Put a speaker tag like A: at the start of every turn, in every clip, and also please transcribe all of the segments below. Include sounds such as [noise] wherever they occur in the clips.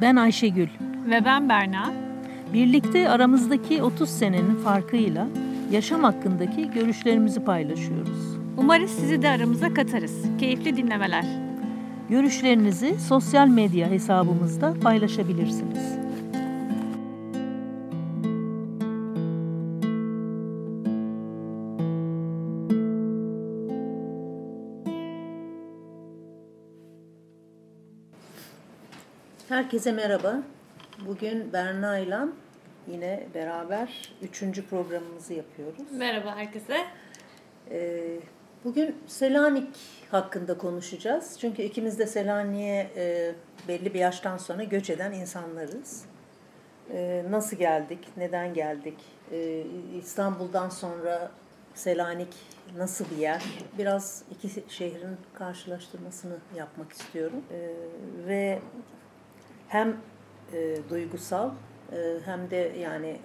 A: Ben Ayşegül.
B: Ve ben Berna.
A: Birlikte aramızdaki 30 senenin farkıyla yaşam hakkındaki görüşlerimizi paylaşıyoruz.
B: Umarız sizi de aramıza katarız. Keyifli dinlemeler.
A: Görüşlerinizi sosyal medya hesabımızda paylaşabilirsiniz. Herkese merhaba. Bugün Berna ile yine beraber üçüncü programımızı yapıyoruz.
B: Merhaba herkese.
A: Ee, bugün Selanik hakkında konuşacağız. Çünkü ikimiz de Selanik'e e, belli bir yaştan sonra göç eden insanlarız. Ee, nasıl geldik, neden geldik, ee, İstanbul'dan sonra Selanik nasıl bir yer? Biraz iki şehrin karşılaştırmasını yapmak istiyorum. ve hem e, duygusal e, hem de yani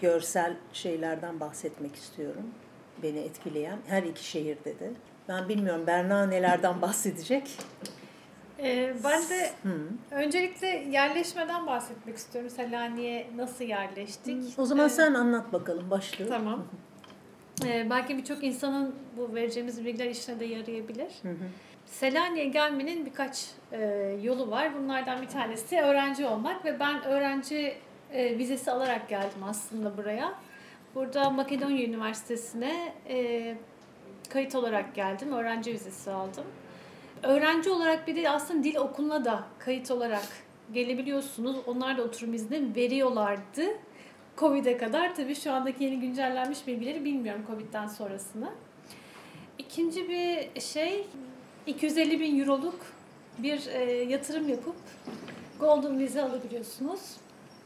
A: görsel şeylerden bahsetmek istiyorum. Beni etkileyen her iki şehirde de. Ben bilmiyorum Berna nelerden [laughs] bahsedecek?
C: Ee, ben de Hı. öncelikle yerleşmeden bahsetmek istiyorum. Selanik'e nasıl yerleştik?
A: Hı. O zaman ee, sen anlat bakalım başlığı.
C: Tamam. Ee, belki birçok insanın bu vereceğimiz bilgiler işine de yarayabilir. Hı hı. Selanik'e gelmenin birkaç e, yolu var. Bunlardan bir tanesi öğrenci olmak ve ben öğrenci e, vizesi alarak geldim aslında buraya. Burada Makedonya Üniversitesi'ne e, kayıt olarak geldim. Öğrenci vizesi aldım. Öğrenci olarak bir de aslında dil okuluna da kayıt olarak gelebiliyorsunuz. Onlar da oturum izni veriyorlardı. Covid'e kadar. Tabii şu andaki yeni güncellenmiş bilgileri bilmiyorum Covid'den sonrasını. İkinci bir şey 250 bin euroluk bir e, yatırım yapıp Golden Vize alabiliyorsunuz.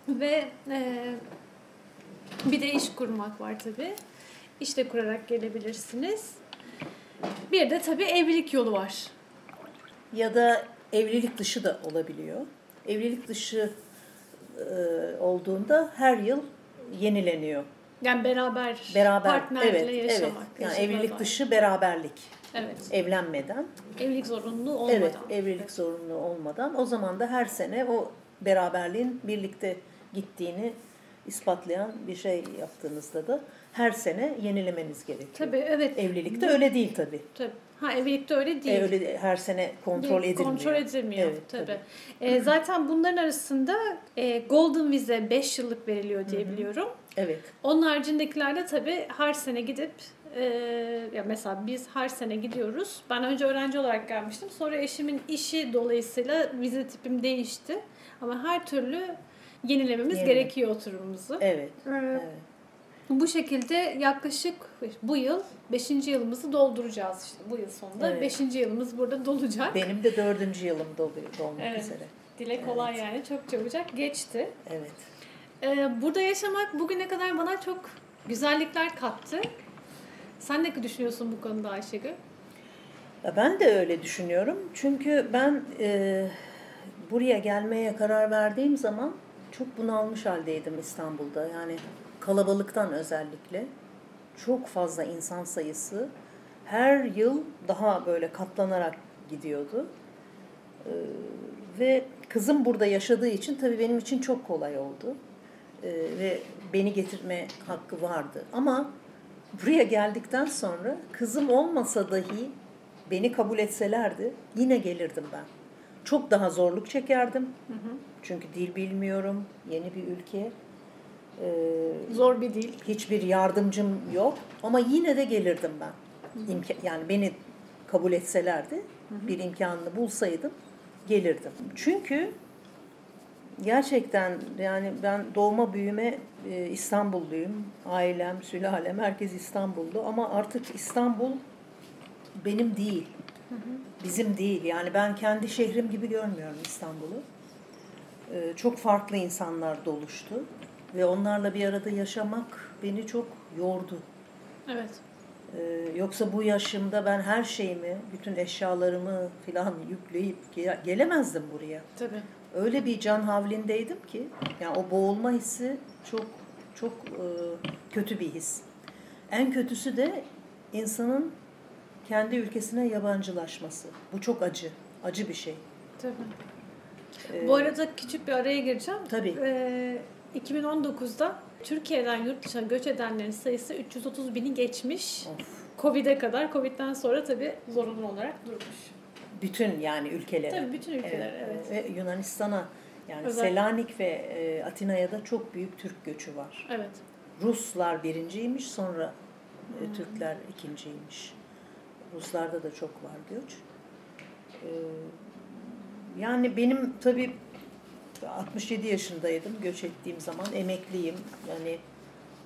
C: Ve e, bir de iş kurmak var tabi. İş de kurarak gelebilirsiniz. Bir de tabi evlilik yolu var.
A: Ya da evlilik dışı da olabiliyor. Evlilik dışı e, olduğunda her yıl yenileniyor.
C: Yani beraber, beraber partnerle evet, yaşamak.
A: Evet. Yani evlilik dışı beraberlik.
C: Evet.
A: Evlenmeden.
C: Evlilik zorunluluğu olmadan.
A: Evet, evlilik zorunluluğu olmadan. O zaman da her sene o beraberliğin birlikte gittiğini ispatlayan bir şey yaptığınızda da her sene yenilemeniz gerekiyor.
C: Tabii evet.
A: Evlilikte öyle değil tabii.
C: Tabii. Ha evlilikte öyle değil.
A: E, öyle her sene kontrol edilmiyor.
C: Kontrol edilmiyor evet, tabii. tabii. E, zaten bunların arasında e, Golden Vize 5 yıllık veriliyor diye biliyorum.
A: Evet.
C: Onun haricindekiler tabii her sene gidip e, ya mesela biz her sene gidiyoruz. Ben önce öğrenci olarak gelmiştim. Sonra eşimin işi dolayısıyla vize tipim değişti. Ama her türlü yenilememiz Yenile. gerekiyor oturumumuzu.
A: Evet. Ee, evet.
C: Bu şekilde yaklaşık bu yıl 5. yılımızı dolduracağız işte bu yıl sonunda. 5. Evet. yılımız burada dolacak.
A: Benim de 4. yılım doluyor, dolmak
C: evet.
A: üzere.
C: Dile kolay evet. yani çok çabucak geçti.
A: Evet.
C: Ee, burada yaşamak bugüne kadar bana çok güzellikler kattı. Sen ne düşünüyorsun bu konuda Ayşegül?
A: Ben de öyle düşünüyorum. Çünkü ben e, buraya gelmeye karar verdiğim zaman çok bunalmış haldeydim İstanbul'da. Yani kalabalıktan özellikle çok fazla insan sayısı her yıl daha böyle katlanarak gidiyordu. Ee, ve kızım burada yaşadığı için tabii benim için çok kolay oldu. Ee, ve beni getirme hakkı vardı. Ama buraya geldikten sonra kızım olmasa dahi beni kabul etselerdi yine gelirdim ben. Çok daha zorluk çekerdim. Hı hı. Çünkü dil bilmiyorum, yeni bir ülke.
C: Ee, Zor bir dil.
A: Hiçbir yardımcım yok ama yine de gelirdim ben. Hı hı. İmka yani beni kabul etselerdi, hı hı. bir imkanını bulsaydım gelirdim. Çünkü gerçekten yani ben doğma büyüme e, İstanbulluyum. Ailem, sülalem, herkes İstanbullu ama artık İstanbul benim değil. Bizim değil. Yani ben kendi şehrim gibi görmüyorum İstanbul'u. E, çok farklı insanlar doluştu ve onlarla bir arada yaşamak beni çok yordu.
C: Evet.
A: Ee, yoksa bu yaşımda ben her şeyimi, bütün eşyalarımı falan yükleyip gelemezdim buraya.
C: Tabii
A: öyle bir can havlindeydim ki yani o boğulma hissi çok çok e, kötü bir his. En kötüsü de insanın kendi ülkesine yabancılaşması. Bu çok acı. Acı bir şey.
C: Tabii.
A: Ee,
C: Bu arada küçük bir araya gireceğim.
A: Tabii.
C: Ee, 2019'da Türkiye'den yurt dışına göç edenlerin sayısı 330 bini geçmiş.
A: Of.
C: Covid'e kadar. Covid'den sonra tabii zorunlu olarak durmuş.
A: Bütün yani ülkelere.
C: Tabii bütün ülkeler evet.
A: Ve Yunanistan'a yani
C: Özel-
A: Selanik ve e, Atina'ya da çok büyük Türk göçü var.
C: Evet.
A: Ruslar birinciymiş sonra e, Türkler ikinciymiş. Ruslarda da çok var göç. Ee, yani benim tabii 67 yaşındaydım göç ettiğim zaman emekliyim. Yani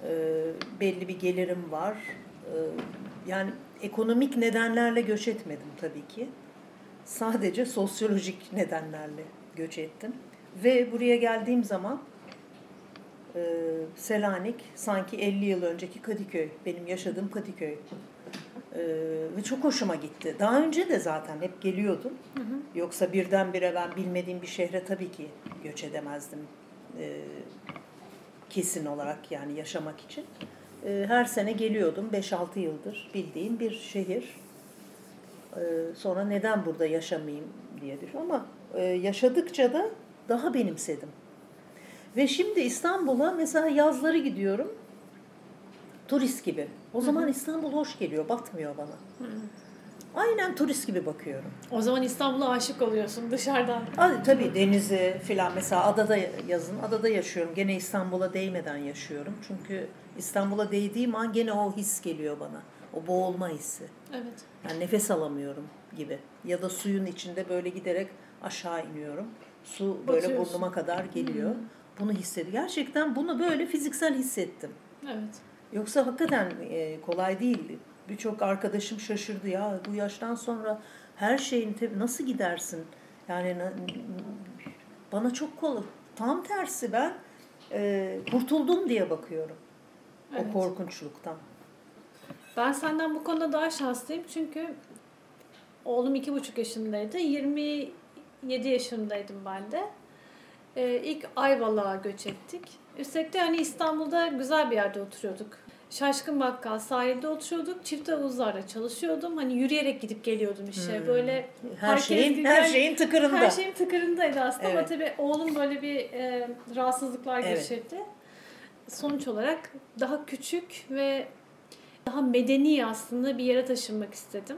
A: e, belli bir gelirim var. E, yani ekonomik nedenlerle göç etmedim tabii ki. Sadece sosyolojik nedenlerle göç ettim. Ve buraya geldiğim zaman e, Selanik sanki 50 yıl önceki Kadıköy. Benim yaşadığım Kadıköy. E, ve çok hoşuma gitti. Daha önce de zaten hep geliyordum. Yoksa birdenbire ben bilmediğim bir şehre tabii ki göç edemezdim. E, kesin olarak yani yaşamak için. E, her sene geliyordum. 5-6 yıldır bildiğim bir şehir. E, sonra neden burada yaşamayayım diye düşünüyorum. Ama e, yaşadıkça da daha benimsedim. Ve şimdi İstanbul'a mesela yazları gidiyorum. Turist gibi. O zaman İstanbul hoş geliyor, batmıyor bana. Aynen turist gibi bakıyorum.
C: O zaman İstanbul'a aşık oluyorsun dışarıdan.
A: Hadi tabii denizi filan mesela adada yazın adada yaşıyorum. Gene İstanbul'a değmeden yaşıyorum. Çünkü İstanbul'a değdiğim an gene o his geliyor bana. O boğulma hissi.
C: Evet.
A: Yani nefes alamıyorum gibi. Ya da suyun içinde böyle giderek aşağı iniyorum. Su böyle
C: Batıyorsun.
A: burnuma kadar geliyor. Bunu hissediyorum. Gerçekten bunu böyle fiziksel hissettim.
C: Evet.
A: Yoksa hakikaten e, kolay değil. Birçok arkadaşım şaşırdı ya bu yaştan sonra her şeyin tabii nasıl gidersin? Yani na- bana çok kolay. Tam tersi ben e, kurtuldum diye bakıyorum.
C: Evet.
A: O korkunçluktan.
C: Ben senden bu konuda daha şanslıyım çünkü oğlum iki buçuk yaşındaydı. 27 yaşındaydım ben de. Ee, ilk Ayvalık'a göç ettik. Üstelik de hani İstanbul'da güzel bir yerde oturuyorduk. Şaşkın Bakkal sahilde oturuyorduk. Çift havuzlarda çalışıyordum. Hani yürüyerek gidip geliyordum işe.
A: Hmm.
C: Böyle
A: Her şeyin
C: bir-
A: her şeyin tıkırında.
C: her şeyim tıkırındaydı aslında ama
A: Evet.
C: tabii oğlum böyle bir e, rahatsızlıklar
A: Evet.
C: geçirdi. Sonuç olarak daha küçük ve daha medeni aslında bir yere taşınmak istedim.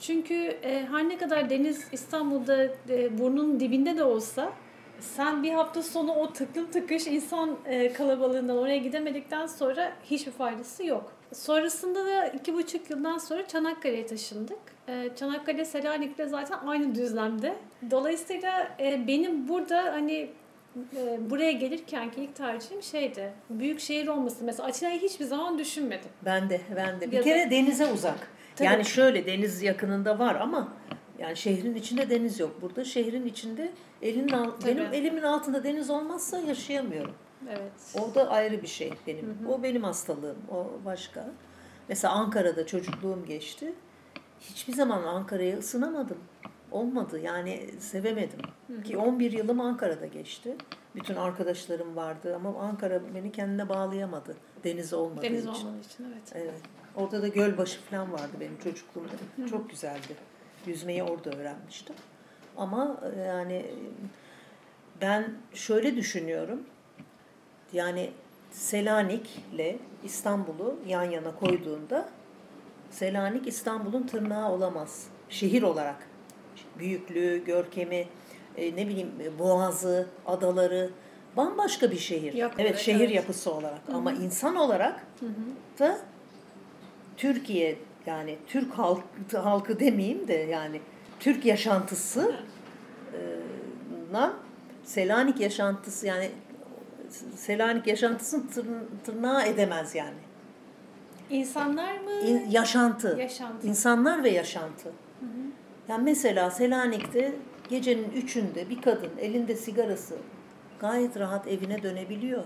C: Çünkü e, her ne kadar deniz İstanbul'da e, burnunun dibinde de olsa sen bir hafta sonu o tıklım tıkış insan e, kalabalığından oraya gidemedikten sonra hiçbir faydası yok. Sonrasında da iki buçuk yıldan sonra Çanakkale'ye taşındık. E, Çanakkale Selanik'le zaten aynı düzlemde. Dolayısıyla e, benim burada hani e, buraya gelirken ki ilk tercihim şeydi. Büyük şehir olması. Mesela Atina'yı hiçbir zaman düşünmedim.
A: Ben de ben de. Bir
C: Ya da-
A: kere denize uzak.
C: Tabii.
A: Yani şöyle deniz yakınında var ama yani şehrin içinde deniz yok. Burada şehrin içinde
C: Tabii.
A: benim elimin altında deniz olmazsa yaşayamıyorum.
C: Evet.
A: O da ayrı bir şey benim. O benim hastalığım. O başka. Mesela Ankara'da çocukluğum geçti. Hiçbir zaman Ankara'ya ısınamadım. Olmadı. Yani sevemedim. Ki 11 yılım Ankara'da geçti. Bütün arkadaşlarım vardı ama Ankara beni kendine bağlayamadı. Deniz olmadığı
C: Deniz
A: için.
C: olmadığı için evet.
A: Evet. Orada da gölbaşı falan vardı benim çocukluğumda. Çok güzeldi. Yüzmeyi orada öğrenmiştim. Ama e, yani ben şöyle düşünüyorum. Yani Selanik'le İstanbul'u yan yana koyduğunda Selanik İstanbul'un tırnağı olamaz. Şehir olarak. Büyüklüğü, görkemi, e, ne bileyim e, boğazı, adaları bambaşka bir şehir.
C: Yapı,
A: evet, şehir
C: evet.
A: yapısı olarak ama insan olarak da Türkiye yani Türk halkı, halkı demeyeyim de yani Türk yaşantısı e, lan Selanik yaşantısı yani Selanik yaşantısını tır- tırnağa edemez yani.
C: İnsanlar mı?
A: İn- yaşantı.
C: Yaşantı.
A: İnsanlar ve yaşantı. Yani mesela Selanik'te gecenin üçünde bir kadın elinde sigarası gayet rahat evine dönebiliyor.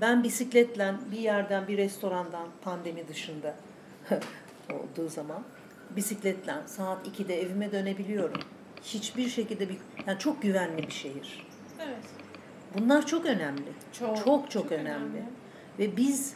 A: Ben bisikletle bir yerden bir restorandan pandemi dışında [laughs] olduğu zaman bisikletle saat 2'de evime dönebiliyorum. Hiçbir şekilde bir yani çok güvenli bir şehir.
C: Evet.
A: Bunlar çok önemli.
C: Çok,
A: çok,
C: çok
A: önemli.
C: önemli.
A: Ve biz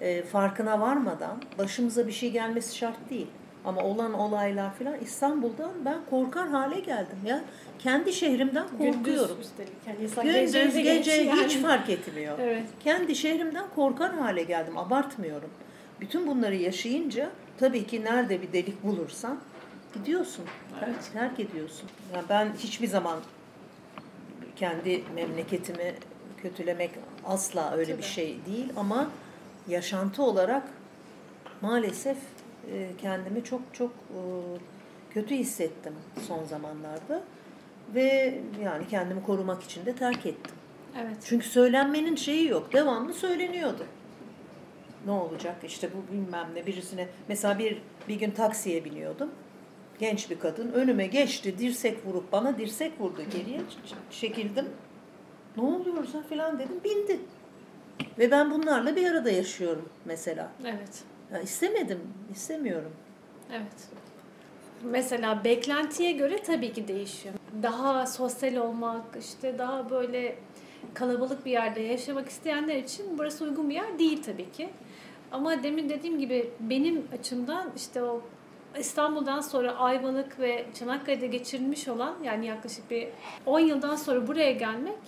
A: e, farkına varmadan başımıza bir şey gelmesi şart değil. Ama olan olaylar falan İstanbul'dan ben korkar hale geldim ya. Kendi şehrimden korkuyorum.
C: Gündüz üstelik. Yani insan
A: Gündüz
C: gece,
A: gece
C: yani.
A: hiç fark etmiyor.
C: Evet.
A: Kendi şehrimden korkar hale geldim. Abartmıyorum. Bütün bunları yaşayınca tabii ki nerede bir delik bulursan gidiyorsun.
C: Evet.
A: Terk ediyorsun. Yani ben hiçbir zaman kendi memleketimi kötülemek asla öyle bir
C: Tabii.
A: şey değil ama yaşantı olarak maalesef kendimi çok çok e, kötü hissettim son zamanlarda ve yani kendimi korumak için de terk ettim.
C: Evet.
A: Çünkü söylenmenin şeyi yok. Devamlı söyleniyordu. Ne olacak işte bu bilmem ne birisine. Mesela bir bir gün taksiye biniyordum. Genç bir kadın önüme geçti. Dirsek vurup bana dirsek vurdu geriye. Çekildim. Ne oluyorsa falan dedim. Bindi. Ve ben bunlarla bir arada yaşıyorum mesela.
C: Evet.
A: Ya istemedim. istemiyorum.
C: Evet. Mesela beklentiye göre tabii ki değişiyor. Daha sosyal olmak, işte daha böyle kalabalık bir yerde yaşamak isteyenler için burası uygun bir yer değil tabii ki. Ama demin dediğim gibi benim açımdan işte o İstanbul'dan sonra Ayvalık ve Çanakkale'de geçirilmiş olan yani yaklaşık bir 10 yıldan sonra buraya gelmek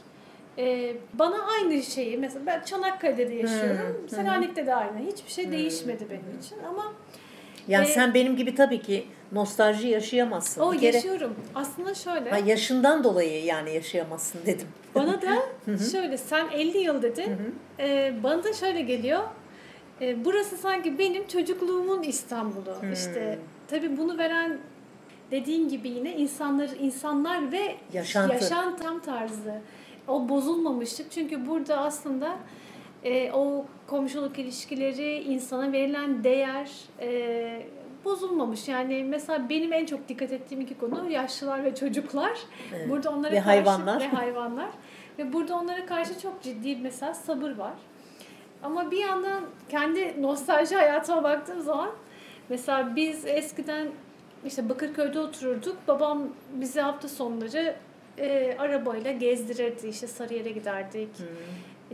C: e, bana aynı şeyi mesela ben Çanakkale'de de yaşıyorum.
A: Hı.
C: Selanik'te de aynı. Hiçbir şey değişmedi benim için ama
A: Yani
C: Ee,
A: sen benim gibi tabii ki nostalji yaşayamazsın.
C: o
A: kere
C: yaşıyorum. Aslında şöyle.
A: Ha, yaşından dolayı yani yaşayamazsın [laughs] dedim.
C: Bana da şöyle sen 50 yıl dedin. Ee, bana da şöyle geliyor. Ee, burası sanki benim çocukluğumun İstanbul'u. İşte tabii bunu veren dediğin gibi yine insanlar insanlar ve
A: Yaşantı.
C: yaşam tarzı. O bozulmamışlık. Çünkü burada aslında e, o komşuluk ilişkileri, insana verilen değer e, bozulmamış. Yani mesela benim en çok dikkat ettiğim iki konu yaşlılar ve çocuklar.
A: Evet.
C: Burada onlara
A: Ve
C: karşı
A: hayvanlar.
C: ve hayvanlar. Ve burada onlara karşı çok ciddi mesela sabır var. Ama bir yandan kendi nostalji hayatıma baktığım zaman mesela biz eskiden işte Bakırköy'de otururduk. Babam bizi hafta sonları e, arabayla gezdirirdi. İşte Sarıyer'e giderdik.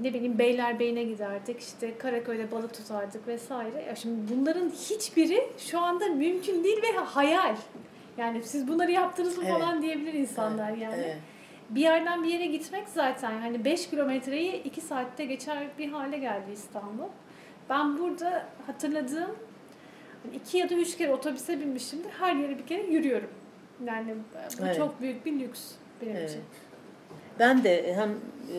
C: Ne bileyim Beylerbeyi'ne giderdik. İşte Karaköy'de balık tutardık vesaire. Ya şimdi bunların hiçbiri şu anda mümkün değil ve hayal. Yani siz bunları yaptınız mı
A: Evet.
C: falan diyebilir insanlar yani.
A: Evet.
C: Bir yerden bir yere gitmek zaten hani 5 kilometreyi 2 saatte geçer bir hale geldi İstanbul. Ben burada hatırladığım hani iki ya da üç kere otobüse binmişimdir. Her yere bir kere yürüyorum. Yani bu
A: Evet.
C: çok büyük bir lüks benim
A: Evet.
C: için.
A: Ben de hem e,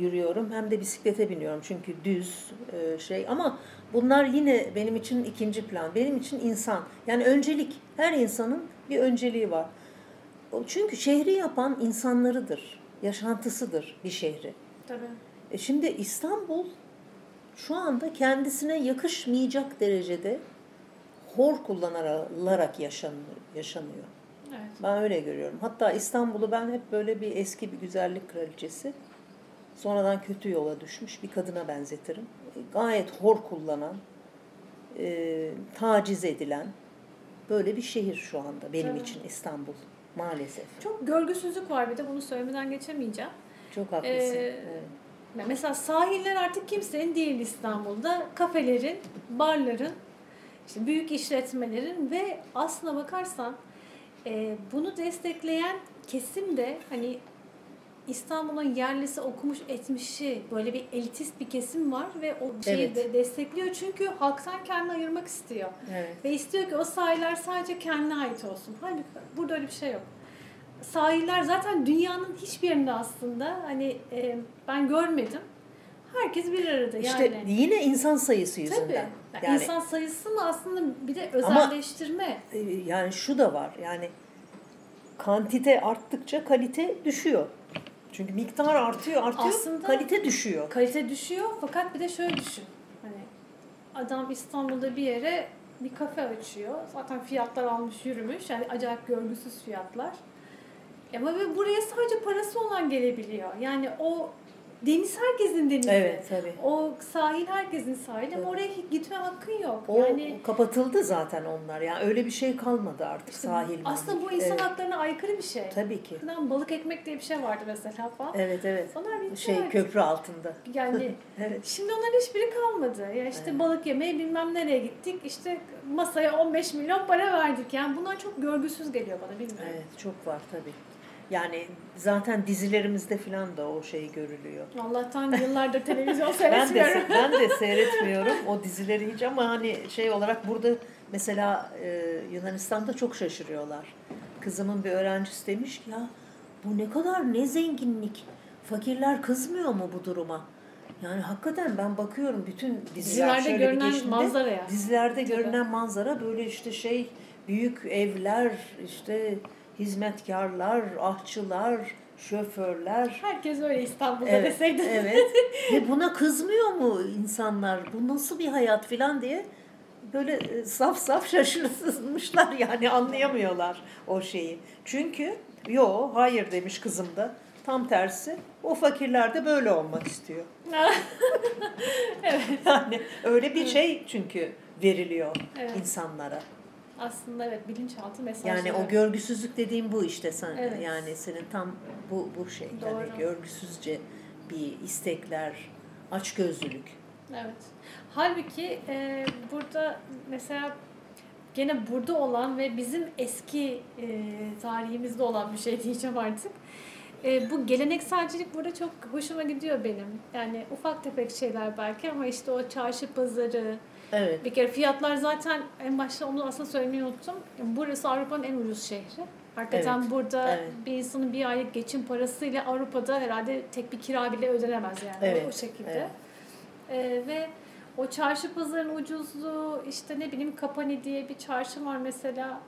A: yürüyorum hem de bisiklete biniyorum çünkü düz e, şey ama bunlar yine benim için ikinci plan. Benim için insan. Yani öncelik. Her insanın bir önceliği var. Çünkü şehri yapan insanlarıdır. Yaşantısıdır bir şehri.
C: Tabii.
A: E şimdi İstanbul şu anda kendisine yakışmayacak derecede hor kullanılarak yaşanıyor. yaşanıyor.
C: Evet.
A: Ben öyle görüyorum. Hatta İstanbul'u ben hep böyle bir eski bir güzellik kraliçesi, sonradan kötü yola düşmüş bir kadına benzetirim. Gayet hor kullanan, e, taciz edilen böyle bir şehir şu anda benim
C: Evet.
A: için İstanbul maalesef.
C: Çok görgüsüzlük var bir de bunu söylemeden geçemeyeceğim.
A: Çok haklısın.
C: Ee,
A: Evet.
C: Mesela sahiller artık kimsenin değil İstanbul'da. Kafelerin, barların, işte büyük işletmelerin ve aslına bakarsan e, bunu destekleyen kesim de hani İstanbul'un yerlisi okumuş etmişi böyle bir elitist bir kesim var ve o şeyi
A: Evet.
C: de destekliyor çünkü halktan kendini ayırmak istiyor.
A: Evet.
C: Ve istiyor ki o sahiller sadece kendine ait olsun. Halbuki burada öyle bir şey yok. Sahiller zaten dünyanın hiçbir yerinde aslında hani e, ben görmedim. Herkes bir arada yani.
A: İşte yine insan sayısı
C: Tabii. Yani
A: Yani,
C: İnsan sayısı mı aslında bir de
A: Ama-
C: özelleştirme.
A: e, yani şu da var. Yani kantite arttıkça kalite düşüyor. Çünkü miktar artıyor, artıyor,
C: Aslında-
A: kalite düşüyor.
C: Kalite düşüyor fakat bir de şöyle düşün. Hani adam İstanbul'da bir yere bir kafe açıyor. Zaten fiyatlar almış yürümüş. Yani acayip görgüsüz fiyatlar. Ama ve buraya sadece parası olan gelebiliyor. Yani o deniz herkesin denizi.
A: Evet tabii.
C: O sahil herkesin sahili ama oraya gitme hakkın yok.
A: O
C: yani
A: kapatıldı zaten onlar. Yani öyle bir şey kalmadı artık sahil.
C: aslında bu insan
A: evet.
C: haklarına aykırı bir şey.
A: Tabii ki.
C: Eskiden balık ekmek diye bir şey vardı mesela falan.
A: Evet evet.
C: Onlar bitti
A: Şey
C: artık.
A: köprü altında.
C: Yani [laughs]
A: Evet.
C: şimdi onların hiçbiri kalmadı. Ya işte balık yemeye bilmem nereye gittik. İşte masaya 15 milyon para verdik. Yani bunlar çok görgüsüz geliyor bana bilmiyorum.
A: Evet çok var tabii. Yani zaten dizilerimizde falan da o şey görülüyor.
C: Allah'tan yıllardır [laughs] televizyon
A: Ben
C: seyretmiyorum.
A: de ben de seyretmiyorum o [laughs] dizileri hiç ama hani şey olarak burada mesela e, Yunanistan'da çok şaşırıyorlar. Kızımın bir öğrencisi demiş ki ya bu ne kadar ne zenginlik. Fakirler kızmıyor mu bu duruma? Yani hakikaten ben bakıyorum bütün diziler
C: Dizilerde görünen
A: geçtiğinde,
C: manzaraya.
A: Dizilerde görünen manzara böyle işte şey büyük evler işte hizmetkarlar, ahçılar, şoförler.
C: Herkes öyle İstanbul'da
A: Evet,
C: deseydi.
A: evet. [laughs] Ve buna kızmıyor mu insanlar? Bu nasıl bir hayat filan diye böyle e, saf saf şaşırmışlar [laughs] yani anlayamıyorlar o şeyi. Çünkü yo hayır demiş kızım da. Tam tersi o fakirler de böyle olmak istiyor. [laughs]
C: evet.
A: Yani öyle bir şey çünkü veriliyor
C: Evet.
A: insanlara.
C: Aslında evet bilinçaltı mesajları.
A: Yani o görgüsüzlük dediğim bu işte sen
C: Evet.
A: yani senin tam bu bu şey yani
C: Doğru.
A: görgüsüzce bir istekler, açgözlülük.
C: Evet. Halbuki e, burada mesela gene burada olan ve bizim eski e, tarihimizde olan bir şey diyeceğim artık. E, bu gelenekselcilik burada çok hoşuma gidiyor benim. Yani ufak tefek şeyler belki ama işte o çarşı pazarı,
A: Evet.
C: bir kere fiyatlar zaten en başta onu aslında söylemeyi unuttum. Burası Avrupa'nın en ucuz şehri. Hakikaten
A: Evet,
C: burada
A: evet.
C: bir insanın bir aylık geçim parasıyla Avrupa'da herhalde tek bir kira bile ödenemez yani
A: Evet,
C: o şekilde.
A: evet.
C: Ee, ve o çarşı pazarın ucuzluğu işte ne bileyim Kapani diye bir çarşı var mesela.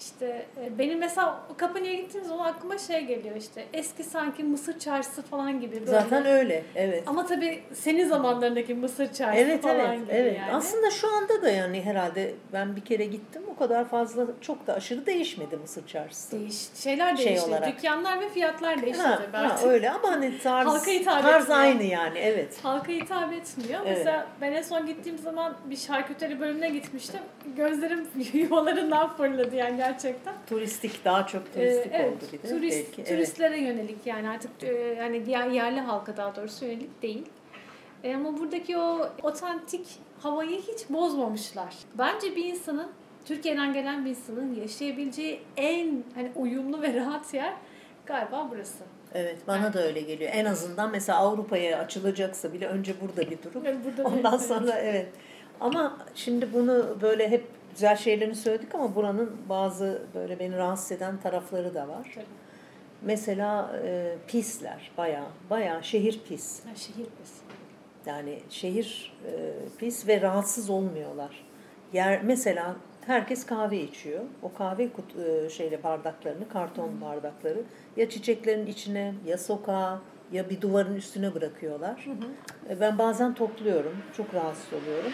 C: İşte e, benim mesela o Kapani'ye gittiğim zaman aklıma şey geliyor işte eski sanki Mısır çarşısı falan gibi. Böyle.
A: Zaten öyle. Evet.
C: Ama tabii senin zamanlarındaki Mısır çarşısı
A: Evet
C: falan
A: evet
C: gibi
A: evet.
C: yani.
A: Aslında şu anda da yani herhalde ben bir kere gittim o kadar fazla çok da aşırı değişmedi Mısır çarşısı.
C: Değiş, şeyler
A: Şey
C: değişti.
A: olarak.
C: Dükkanlar ve fiyatlar değişti
A: Ha,
C: tabii
A: ha, öyle ama hani tarz,
C: Halka hitap
A: tarz
C: etmiyor.
A: aynı yani evet.
C: Halka hitap etmiyor.
A: Evet.
C: Mesela ben en son gittiğim zaman bir şarküteri bölümüne gitmiştim. Gözlerim [laughs] yuvalarından fırladı yani gerçekten.
A: Turistik daha çok
C: Ee,
A: turistik
C: evet,
A: oldu bir de.
C: turist,
A: belki. Evet.
C: turistlere yönelik yani artık e, yani diğer yerli halka daha doğrusu yönelik değil. E, ama buradaki o otantik havayı hiç bozmamışlar. Bence bir insanın Türkiye'den gelen bir insanın yaşayabileceği en hani uyumlu ve rahat yer galiba burası.
A: Evet bana da öyle geliyor. En azından mesela Avrupa'ya açılacaksa bile önce burada bir durup
C: Ve [laughs] burada
A: ondan
C: evet.
A: sonra evet. Ama şimdi bunu böyle hep güzel şeylerini söyledik ama buranın bazı böyle beni rahatsız eden tarafları da var.
C: Tabii.
A: Mesela e, pisler bayağı bayağı şehir pis.
C: Ha, şehir biz.
A: Yani şehir e, pis ve rahatsız olmuyorlar. Yer mesela herkes kahve içiyor. O kahve kut, e, şeyle bardaklarını, karton bardakları ya çiçeklerin içine ya sokağa ya bir duvarın üstüne bırakıyorlar. E, Ben bazen topluyorum. Çok rahatsız oluyorum.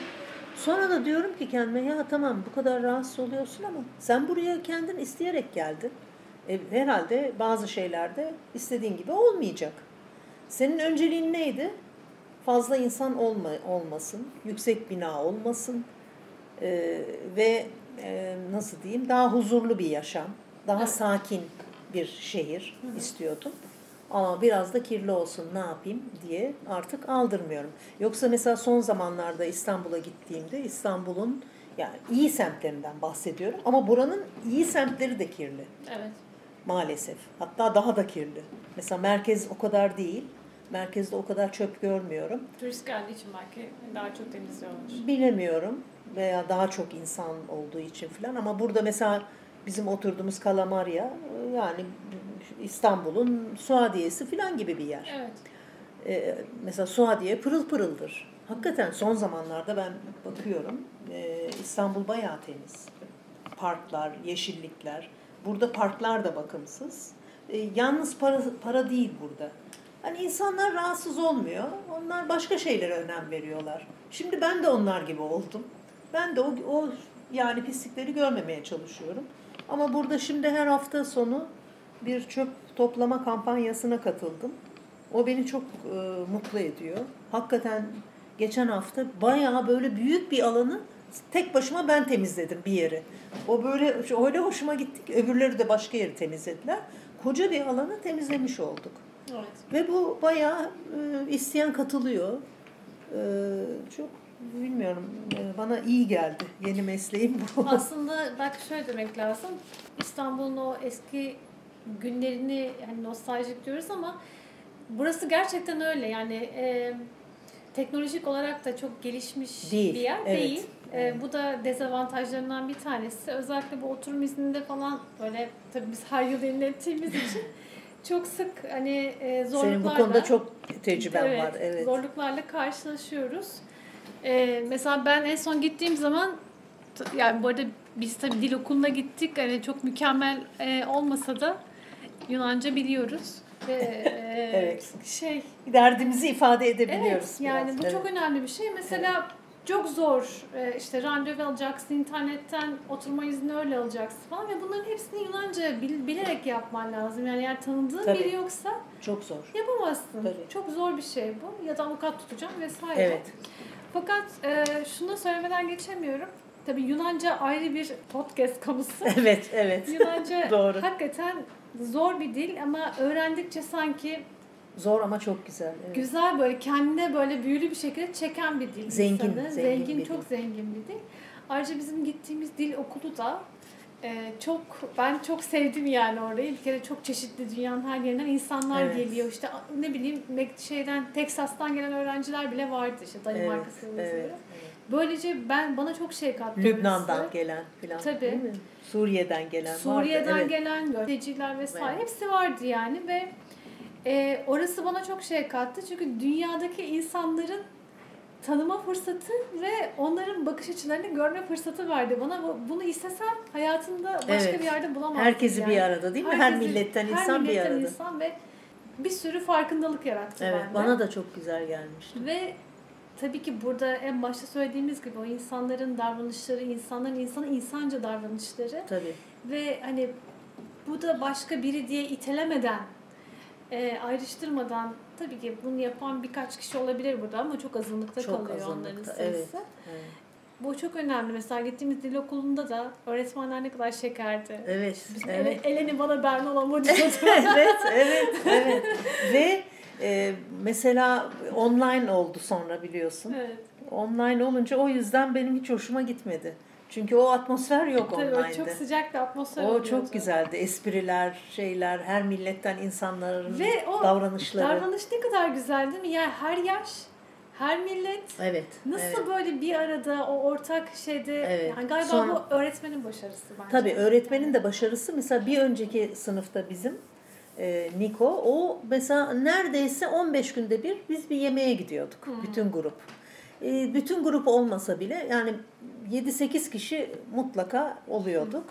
A: Sonra da diyorum ki kendime ya tamam bu kadar rahatsız oluyorsun ama sen buraya kendin isteyerek geldin. E, herhalde bazı şeylerde istediğin gibi olmayacak. Senin önceliğin neydi? Fazla insan olma, olmasın, yüksek bina olmasın e, ve e, nasıl diyeyim daha huzurlu bir yaşam, daha sakin bir şehir istiyordum. Ama biraz da kirli olsun ne yapayım diye artık aldırmıyorum. Yoksa mesela son zamanlarda İstanbul'a gittiğimde İstanbul'un yani iyi semtlerinden bahsediyorum ama buranın iyi semtleri de kirli
C: Evet.
A: maalesef. Hatta daha da kirli. Mesela merkez o kadar değil. Merkezde o kadar çöp görmüyorum.
C: Turist geldiği için belki daha çok temizliyorlar.
A: Bilemiyorum veya daha çok insan olduğu için falan ama burada mesela bizim oturduğumuz Kalamarya yani İstanbul'un Suadiye'si falan gibi bir yer.
C: Evet.
A: Ee, mesela Suadiye pırıl pırıldır. Hakikaten son zamanlarda ben bakıyorum e, İstanbul bayağı temiz. Parklar, yeşillikler. Burada parklar da bakımsız. E, yalnız para, para değil burada. Hani insanlar rahatsız olmuyor. Onlar başka şeylere önem veriyorlar. Şimdi ben de onlar gibi oldum. Ben de o, o yani pislikleri görmemeye çalışıyorum. Ama burada şimdi her hafta sonu bir çöp toplama kampanyasına katıldım. O beni çok e, mutlu ediyor. Hakikaten geçen hafta bayağı böyle büyük bir alanı tek başıma ben temizledim bir yeri. O böyle öyle hoşuma gittik. Öbürleri de başka yeri temizlediler. Koca bir alanı temizlemiş olduk.
C: Evet.
A: Ve bu bayağı e, isteyen katılıyor. E, çok bilmiyorum e, bana iyi geldi. Yeni mesleğim bu. [laughs]
C: Aslında belki şöyle demek lazım. İstanbul'un o eski günlerini hani nostaljik diyoruz ama burası gerçekten öyle. Yani e, teknolojik olarak da çok gelişmiş
A: Değil,
C: bir yer
A: evet.
C: değil. E, bu da dezavantajlarından bir tanesi. Özellikle bu oturum izninde falan böyle tabii biz her yıl yenilettiğimiz [laughs] için çok sık hani e, zorluklarla
A: Senin bu konuda çok tecrüben
C: evet,
A: var. Evet.
C: Zorluklarla karşılaşıyoruz. Ee, mesela ben en son gittiğim zaman yani bu arada biz tabii dil okuluna gittik. Hani çok mükemmel e, olmasa da Yunanca biliyoruz. Ve e, [laughs]
A: Evet.
C: şey
A: Derdimizi ifade edebiliyoruz.
C: evet yani
A: biraz.
C: bu
A: Evet.
C: çok önemli bir şey. Mesela çok zor e, işte randevu alacaksın, internetten oturma izni öyle alacaksın falan ve bunların hepsini Yunanca bil- bilerek yapman lazım. Yani eğer tanıdığın
A: Tabii.
C: biri yoksa
A: Çok zor.
C: yapamazsın.
A: Tabii.
C: Çok zor bir şey bu. Ya da avukat tutacağım vesaire.
A: Evet.
C: Fakat e, şunu da söylemeden geçemiyorum. Tabii Yunanca ayrı bir podcast konusu. [laughs]
A: Evet, evet.
C: Yunanca [laughs]
A: Doğru.
C: hakikaten zor bir dil ama öğrendikçe sanki
A: Zor ama çok güzel. Evet.
C: güzel böyle kendine böyle büyülü bir şekilde çeken bir dil.
A: Zengin,
C: insanı.
A: zengin
C: zengin
A: bir
C: çok
A: dil.
C: zengin bir dil. Ayrıca bizim gittiğimiz dil okulu da e, çok ben çok sevdim yani orayı. Bir kere çok çeşitli dünyanın her yerinden insanlar
A: Evet.
C: geliyor. İşte ne bileyim şeyden Texas'tan gelen öğrenciler bile vardı işte Danimarka
A: Evet,
C: seviyesi.
A: evet.
C: Böylece ben bana çok şey kattı.
A: Lübnan'dan
C: orası.
A: gelen filan.
C: Tabii.
A: değil mi? Suriye'den gelen
C: Suriye'den
A: vardı. Evet.
C: gelen gazeteciler vesaire
A: Evet.
C: hepsi vardı yani ve e, orası bana çok şey kattı çünkü dünyadaki insanların tanıma fırsatı ve onların bakış açılarını görme fırsatı verdi bana. Bu- Bunu istesem hayatımda başka
A: Evet.
C: bir yerde bulamazdım.
A: Herkesi
C: yani.
A: bir arada değil mi? Her
C: Herkesi-
A: milletten
C: her
A: insan bir
C: milletten
A: arada.
C: insan ve bir sürü farkındalık yarattı
A: Evet,
C: bende.
A: bana da çok güzel gelmişti.
C: Ve tabii ki burada en başta söylediğimiz gibi o insanların davranışları, insanların insana insanca davranışları
A: Tabii.
C: ve hani bu da başka biri diye itelemeden, e, ayrıştırmadan tabii ki bunu yapan birkaç kişi olabilir burada ama çok azınlıkta
A: Çok
C: kalıyor onların
A: azınlıkta,
C: sayısı.
A: evet. Evet.
C: Bu çok önemli. Mesela gittiğimiz dil okulunda da öğretmenler ne kadar şekerdi.
A: Evet.
C: Biz
A: evet.
C: Ele- Eleni bana Berna olan [laughs]
A: evet, evet, evet. Ve e, mesela online oldu sonra biliyorsun.
C: evet.
A: Online olunca o yüzden benim hiç hoşuma gitmedi. Çünkü o atmosfer yok
C: Tabii o
A: online'da.
C: çok sıcak bir atmosfer
A: O çok güzeldi. Espriler, şeyler, her milletten insanların
C: Ve o
A: davranışları.
C: Davranış ne kadar güzel değil mi? Yani her yaş, her millet
A: evet.
C: nasıl
A: evet.
C: böyle bir arada o ortak şeyde
A: Evet.
C: yani galiba
A: Sonra-
C: bu öğretmenin başarısı bence.
A: Tabii öğretmenin de başarısı mesela bir önceki sınıfta bizim e, Niko o mesela neredeyse 15 günde bir biz bir yemeğe gidiyorduk bütün grup. E, bütün grup olmasa bile yani 7-8 kişi mutlaka oluyorduk.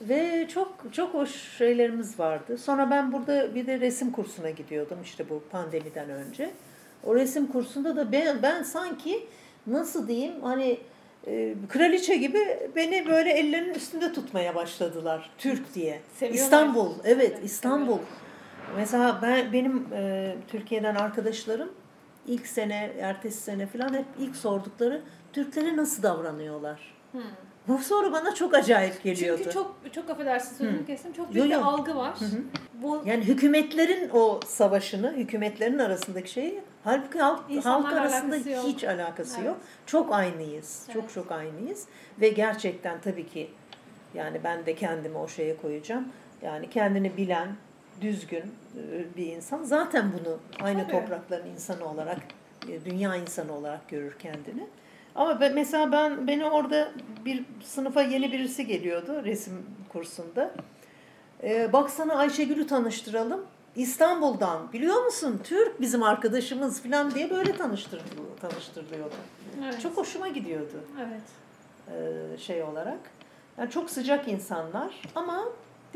A: Ve çok çok hoş şeylerimiz vardı. Sonra ben burada bir de resim kursuna gidiyordum işte bu pandemiden önce. O resim kursunda da ben, ben sanki nasıl diyeyim hani e, kraliçe gibi beni böyle ellerinin üstünde tutmaya başladılar Türk diye.
C: Seviyorlar.
A: İstanbul, evet İstanbul. Mesela ben benim e, Türkiye'den arkadaşlarım ilk sene, ertesi sene falan hep ilk sordukları Türklere nasıl davranıyorlar?
C: Hı.
A: Bu soru bana çok acayip geliyordu.
C: Çünkü çok çok affedersin sözümü
A: Hı.
C: kestim. Çok
A: Yo,
C: büyük
A: yo.
C: bir algı var.
A: hı.
C: Bu
A: Yani hükümetlerin o savaşını, hükümetlerin arasındaki şeyi halbuki halk, halk arasında
C: alakası yok.
A: hiç alakası
C: Evet.
A: yok. Çok aynıyız. Çok
C: Evet.
A: çok aynıyız. Ve gerçekten tabii ki yani ben de kendimi o şeye koyacağım. Yani kendini bilen, düzgün e, bir insan zaten bunu aynı
C: Tabii.
A: toprakların insanı olarak, e, dünya insanı olarak görür kendini. Ama ben, mesela ben beni orada bir sınıfa yeni birisi geliyordu resim kursunda. Ee, baksana Ayşegül'ü tanıştıralım. İstanbul'dan biliyor musun Türk bizim arkadaşımız falan diye böyle tanıştırılıyor, tanıştırılıyordu.
C: evet.
A: Çok hoşuma gidiyordu
C: evet.
A: e, şey olarak. Yani çok sıcak insanlar ama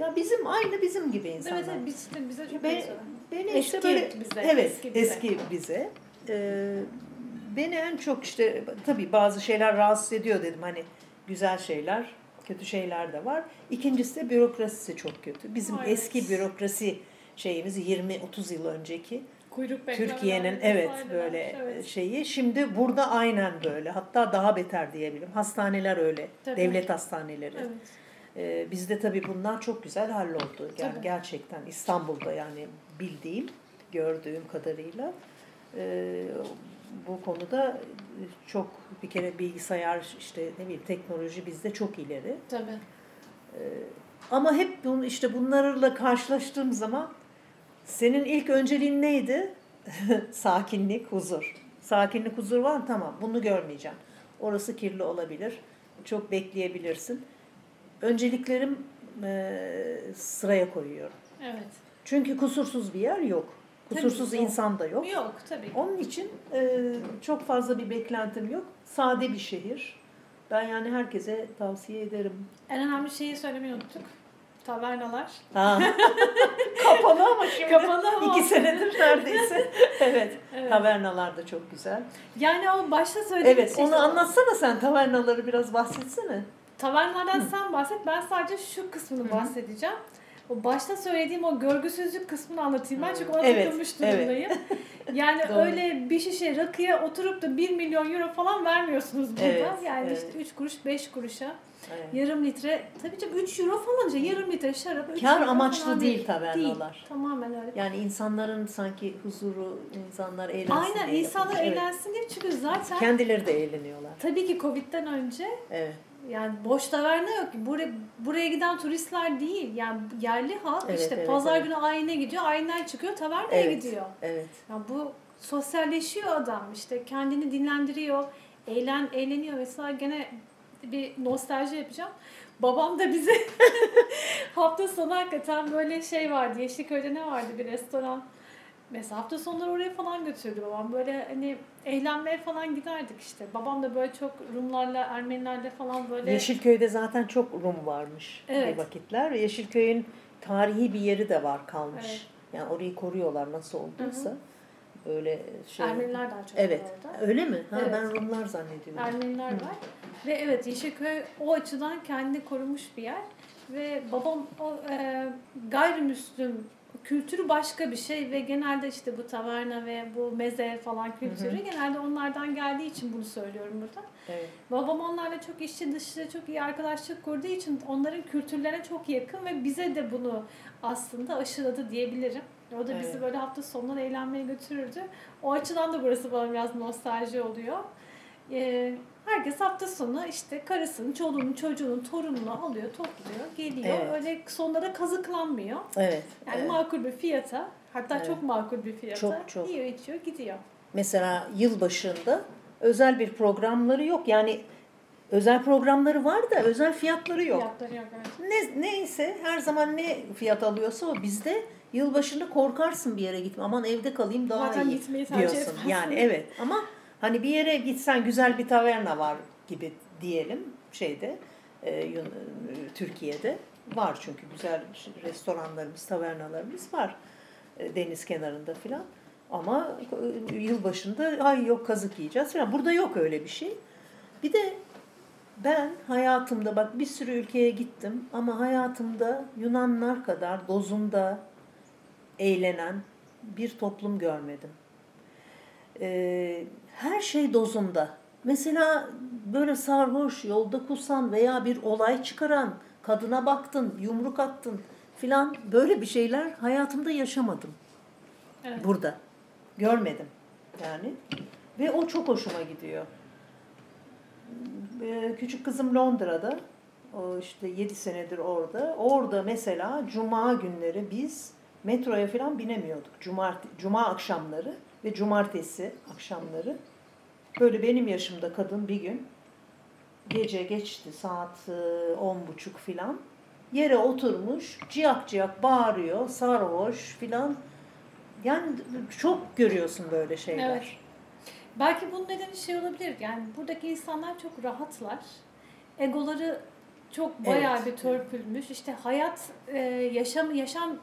A: ya bizim aynı bizim gibi insanlar.
C: Evet, evet biz bize çok
A: Be- beni
C: Eski
A: işte böyle
C: bize,
A: evet
C: eski
A: eski
C: bize.
A: bize. Ee, beni en çok işte tabii bazı şeyler rahatsız ediyor dedim hani güzel şeyler kötü şeyler de var. İkincisi de bürokrasisi çok kötü. Bizim
C: Evet.
A: eski bürokrasi şeyimiz 20-30 yıl önceki Türkiye'nin evet böyle
C: Evet.
A: şeyi. Şimdi burada aynen böyle. Hatta daha beter diyebilirim. Hastaneler öyle.
C: Tabii.
A: Devlet hastaneleri.
C: Evet.
A: Ee, bizde tabii bunlar çok güzel halloldu. Yani
C: Tabii.
A: gerçekten İstanbul'da yani bildiğim, gördüğüm kadarıyla e, bu konuda çok bir kere bilgisayar işte ne bileyim teknoloji bizde çok ileri.
C: Tabii.
A: Ama hep bunu işte bunlarla karşılaştığım zaman senin ilk önceliğin neydi? [laughs] Sakinlik, huzur. Sakinlik, huzur var mı? Tamam. Bunu görmeyeceğim. Orası kirli olabilir. Çok bekleyebilirsin. Önceliklerim e, sıraya koyuyorum.
C: Evet.
A: Çünkü kusursuz bir yer yok.
C: Tabii
A: Kusursuz
C: yok.
A: insan da yok.
C: Yok tabii.
A: Onun için e, çok fazla bir beklentim yok. Sade bir şehir. Ben yani herkese tavsiye ederim.
C: En önemli şeyi söylemeyi unuttuk. Tavernalar.
A: Ha. [laughs] Kapalı ama şimdi.
C: Kapalı ama
A: İki senedir neredeyse. [laughs] evet.
C: Evet.
A: Tavernalar da çok güzel.
C: Yani o başta söylediğim
A: Evet.
C: şey
A: Onu
C: işte-
A: anlatsana sen. Tavernaları biraz bahsetsene.
C: Tavernalardan sen bahset. Ben sadece şu kısmını bahsedeceğim. O başta söylediğim o görgüsüzlük kısmını anlatayım ben çünkü ona
A: Evet,
C: takılmış
A: evet.
C: durumdayım. [laughs] Yani
A: Doğru.
C: öyle bir şişe rakıya oturup da 1 milyon euro falan vermiyorsunuz burada.
A: Evet,
C: yani
A: evet.
C: işte 3 kuruş 5 kuruşa
A: Evet.
C: yarım litre tabii canım 3 euro falan işte yarım litre şarap 3
A: Kar amaçlı
C: falan
A: değil tavernalar.
C: Değil. Tamamen öyle.
A: Yani insanların sanki huzuru, insanlar eğlensin
C: Aynen
A: diye
C: insanlar
A: yapılmış. Evet.
C: eğlensin diye çünkü zaten
A: Kendileri de eğleniyorlar.
C: tabii ki Covid'den önce
A: Evet.
C: Yani boş taverna yok. Buraya, buraya giden turistler değil. Yani yerli halk
A: Evet,
C: işte
A: evet,
C: pazar
A: evet.
C: günü ayine gidiyor. Ayinden çıkıyor tavernaya
A: Evet.
C: gidiyor.
A: Evet.
C: Yani bu sosyalleşiyor adam. işte kendini dinlendiriyor. Eğlen, eğleniyor vesaire. Gene bir nostalji yapacağım. Babam da bize [laughs] hafta sonu hakikaten böyle şey vardı. Yeşilköy'de ne vardı bir restoran. Mesela hafta sonları oraya falan götürdü babam. Böyle hani eğlenmeye falan giderdik işte. Babam da böyle çok Rumlarla, Ermenilerle falan böyle
A: Yeşilköy'de zaten çok Rum varmış
C: Evet.
A: bir vakitler. Yeşilköy'ün tarihi bir yeri de var kalmış.
C: Evet.
A: Yani orayı koruyorlar nasıl olduysa. Böyle şey.
C: Ermeniler daha çok
A: Evet.
C: orada.
A: Öyle mi? Ha,
C: Evet.
A: Ben Rumlar zannediyorum.
C: Ermeniler var. Ve evet Yeşilköy o açıdan kendini korumuş bir yer. Ve babam o e, gayrimüslim kültürü başka bir şey ve genelde işte bu taverna ve bu meze falan kültürü genelde onlardan geldiği için bunu söylüyorum burada.
A: Evet.
C: Babam onlarla çok içi dışı çok iyi arkadaşlık kurduğu için onların kültürlerine çok yakın ve bize de bunu aslında aşıladı diyebilirim. O da bizi
A: Evet.
C: böyle hafta sonları eğlenmeye götürürdü. O açıdan da burası bana biraz nostalji oluyor. Ee, herkes hafta sonu işte karısını, çoluğunu, çocuğunu, torununu alıyor, topluyor, geliyor.
A: Evet.
C: Öyle sonlara kazıklanmıyor.
A: Evet.
C: Yani
A: evet.
C: makul bir fiyata, hatta
A: Evet.
C: çok makul bir fiyata
A: Çok, çok.
C: yiyor, içiyor, gidiyor.
A: Mesela yılbaşında özel bir programları yok. Yani özel programları var da özel fiyatları yok.
C: Fiyatları yok. evet.
A: Ne, neyse her zaman ne fiyat alıyorsa o bizde yılbaşında korkarsın bir yere gitme. Aman evde kalayım daha
C: Zaten
A: iyi
C: gitmeyi tercih
A: diyorsun.
C: etmezsin.
A: Yani evet ama hani bir yere gitsen güzel bir taverna var gibi diyelim şeyde e, e, Türkiye'de var çünkü güzel restoranlarımız, tavernalarımız var e, deniz kenarında filan. Ama e, yılbaşında ay yok kazık yiyeceğiz filan. Burada yok öyle bir şey. Bir de ben hayatımda bak bir sürü ülkeye gittim ama hayatımda Yunanlar kadar dozunda eğlenen bir toplum görmedim. Ee, her şey dozunda. Mesela böyle sarhoş, yolda kusan veya bir olay çıkaran, kadına baktın, yumruk attın filan böyle bir şeyler hayatımda yaşamadım
C: Evet.
A: burada. Görmedim yani. Ve o çok hoşuma gidiyor. Ee, Küçük kızım Londra'da. O işte 7 senedir orada. Orada mesela cuma günleri biz metroya falan binemiyorduk. Cumart cuma akşamları ve cumartesi akşamları. Böyle benim yaşımda kadın bir gün gece geçti saat e, on buçuk filan. Yere oturmuş ciyak ciyak bağırıyor sarhoş filan. Yani çok görüyorsun böyle şeyler.
C: Evet. Belki bunun nedeni şey olabilir. Yani buradaki insanlar çok rahatlar. Egoları çok bayağı
A: Evet,
C: bir törpülmüş. İşte hayat, e, yaşam yaşam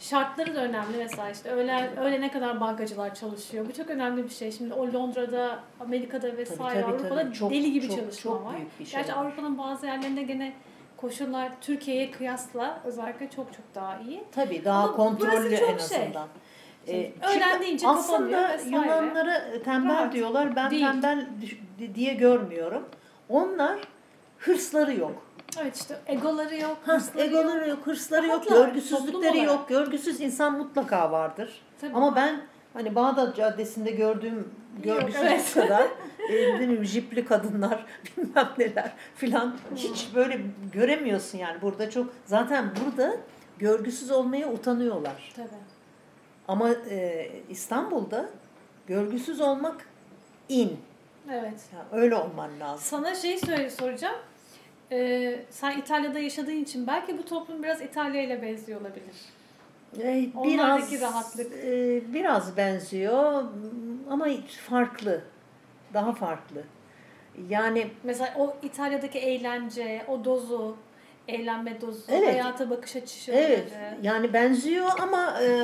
C: şartları da önemli mesela işte öğlen öğlene kadar bankacılar çalışıyor. Bu çok önemli bir şey. Şimdi o Londra'da, Amerika'da vesaire
A: tabii,
C: Avrupa'da
A: tabii. Çok-
C: deli gibi
A: çok-
C: çalışma
A: çok
C: var.
A: büyük bir şey
C: Gerçi
A: var.
C: Avrupa'nın bazı yerlerinde gene koşullar Türkiye'ye kıyasla özellikle çok çok daha iyi.
A: Tabii daha
C: Ama
A: kontrollü en
C: şey.
A: azından. Ee,
C: öğrendiğince
A: şimdi
C: kapanıyor
A: Aslında. Yunanlara tembel
C: Rahat.
A: diyorlar. Ben
C: Değil.
A: tembel diye görmüyorum. Onlar hırsları yok.
C: Evet işte egoları yok, hırsları
A: egoları
C: yok.
A: hırsları yok, görgüsüzlükleri yok. Görgüsüz insan mutlaka vardır.
C: Tabii.
A: Ama ben hani Bağdat Caddesi'nde gördüğüm görgüsüzlük
C: evet.
A: kadar [laughs] e, bileyim, jipli kadınlar [laughs] bilmem neler filan hiç böyle göremiyorsun yani burada çok zaten burada görgüsüz olmaya utanıyorlar.
C: Tabii.
A: Ama e, İstanbul'da görgüsüz olmak in.
C: Evet.
A: Yani öyle olman lazım.
C: Sana şey söyle soracağım. Ee, sen İtalya'da yaşadığın için belki bu toplum biraz İtalya ile benziyor olabilir.
A: E,
C: Onlardaki rahatlık.
A: e, biraz benziyor ama farklı. Daha farklı. Yani
C: Mesela o İtalya'daki eğlence, o dozu, eğlenme dozu,
A: Evet.
C: hayata bakış açısı.
A: evet yani benziyor ama e,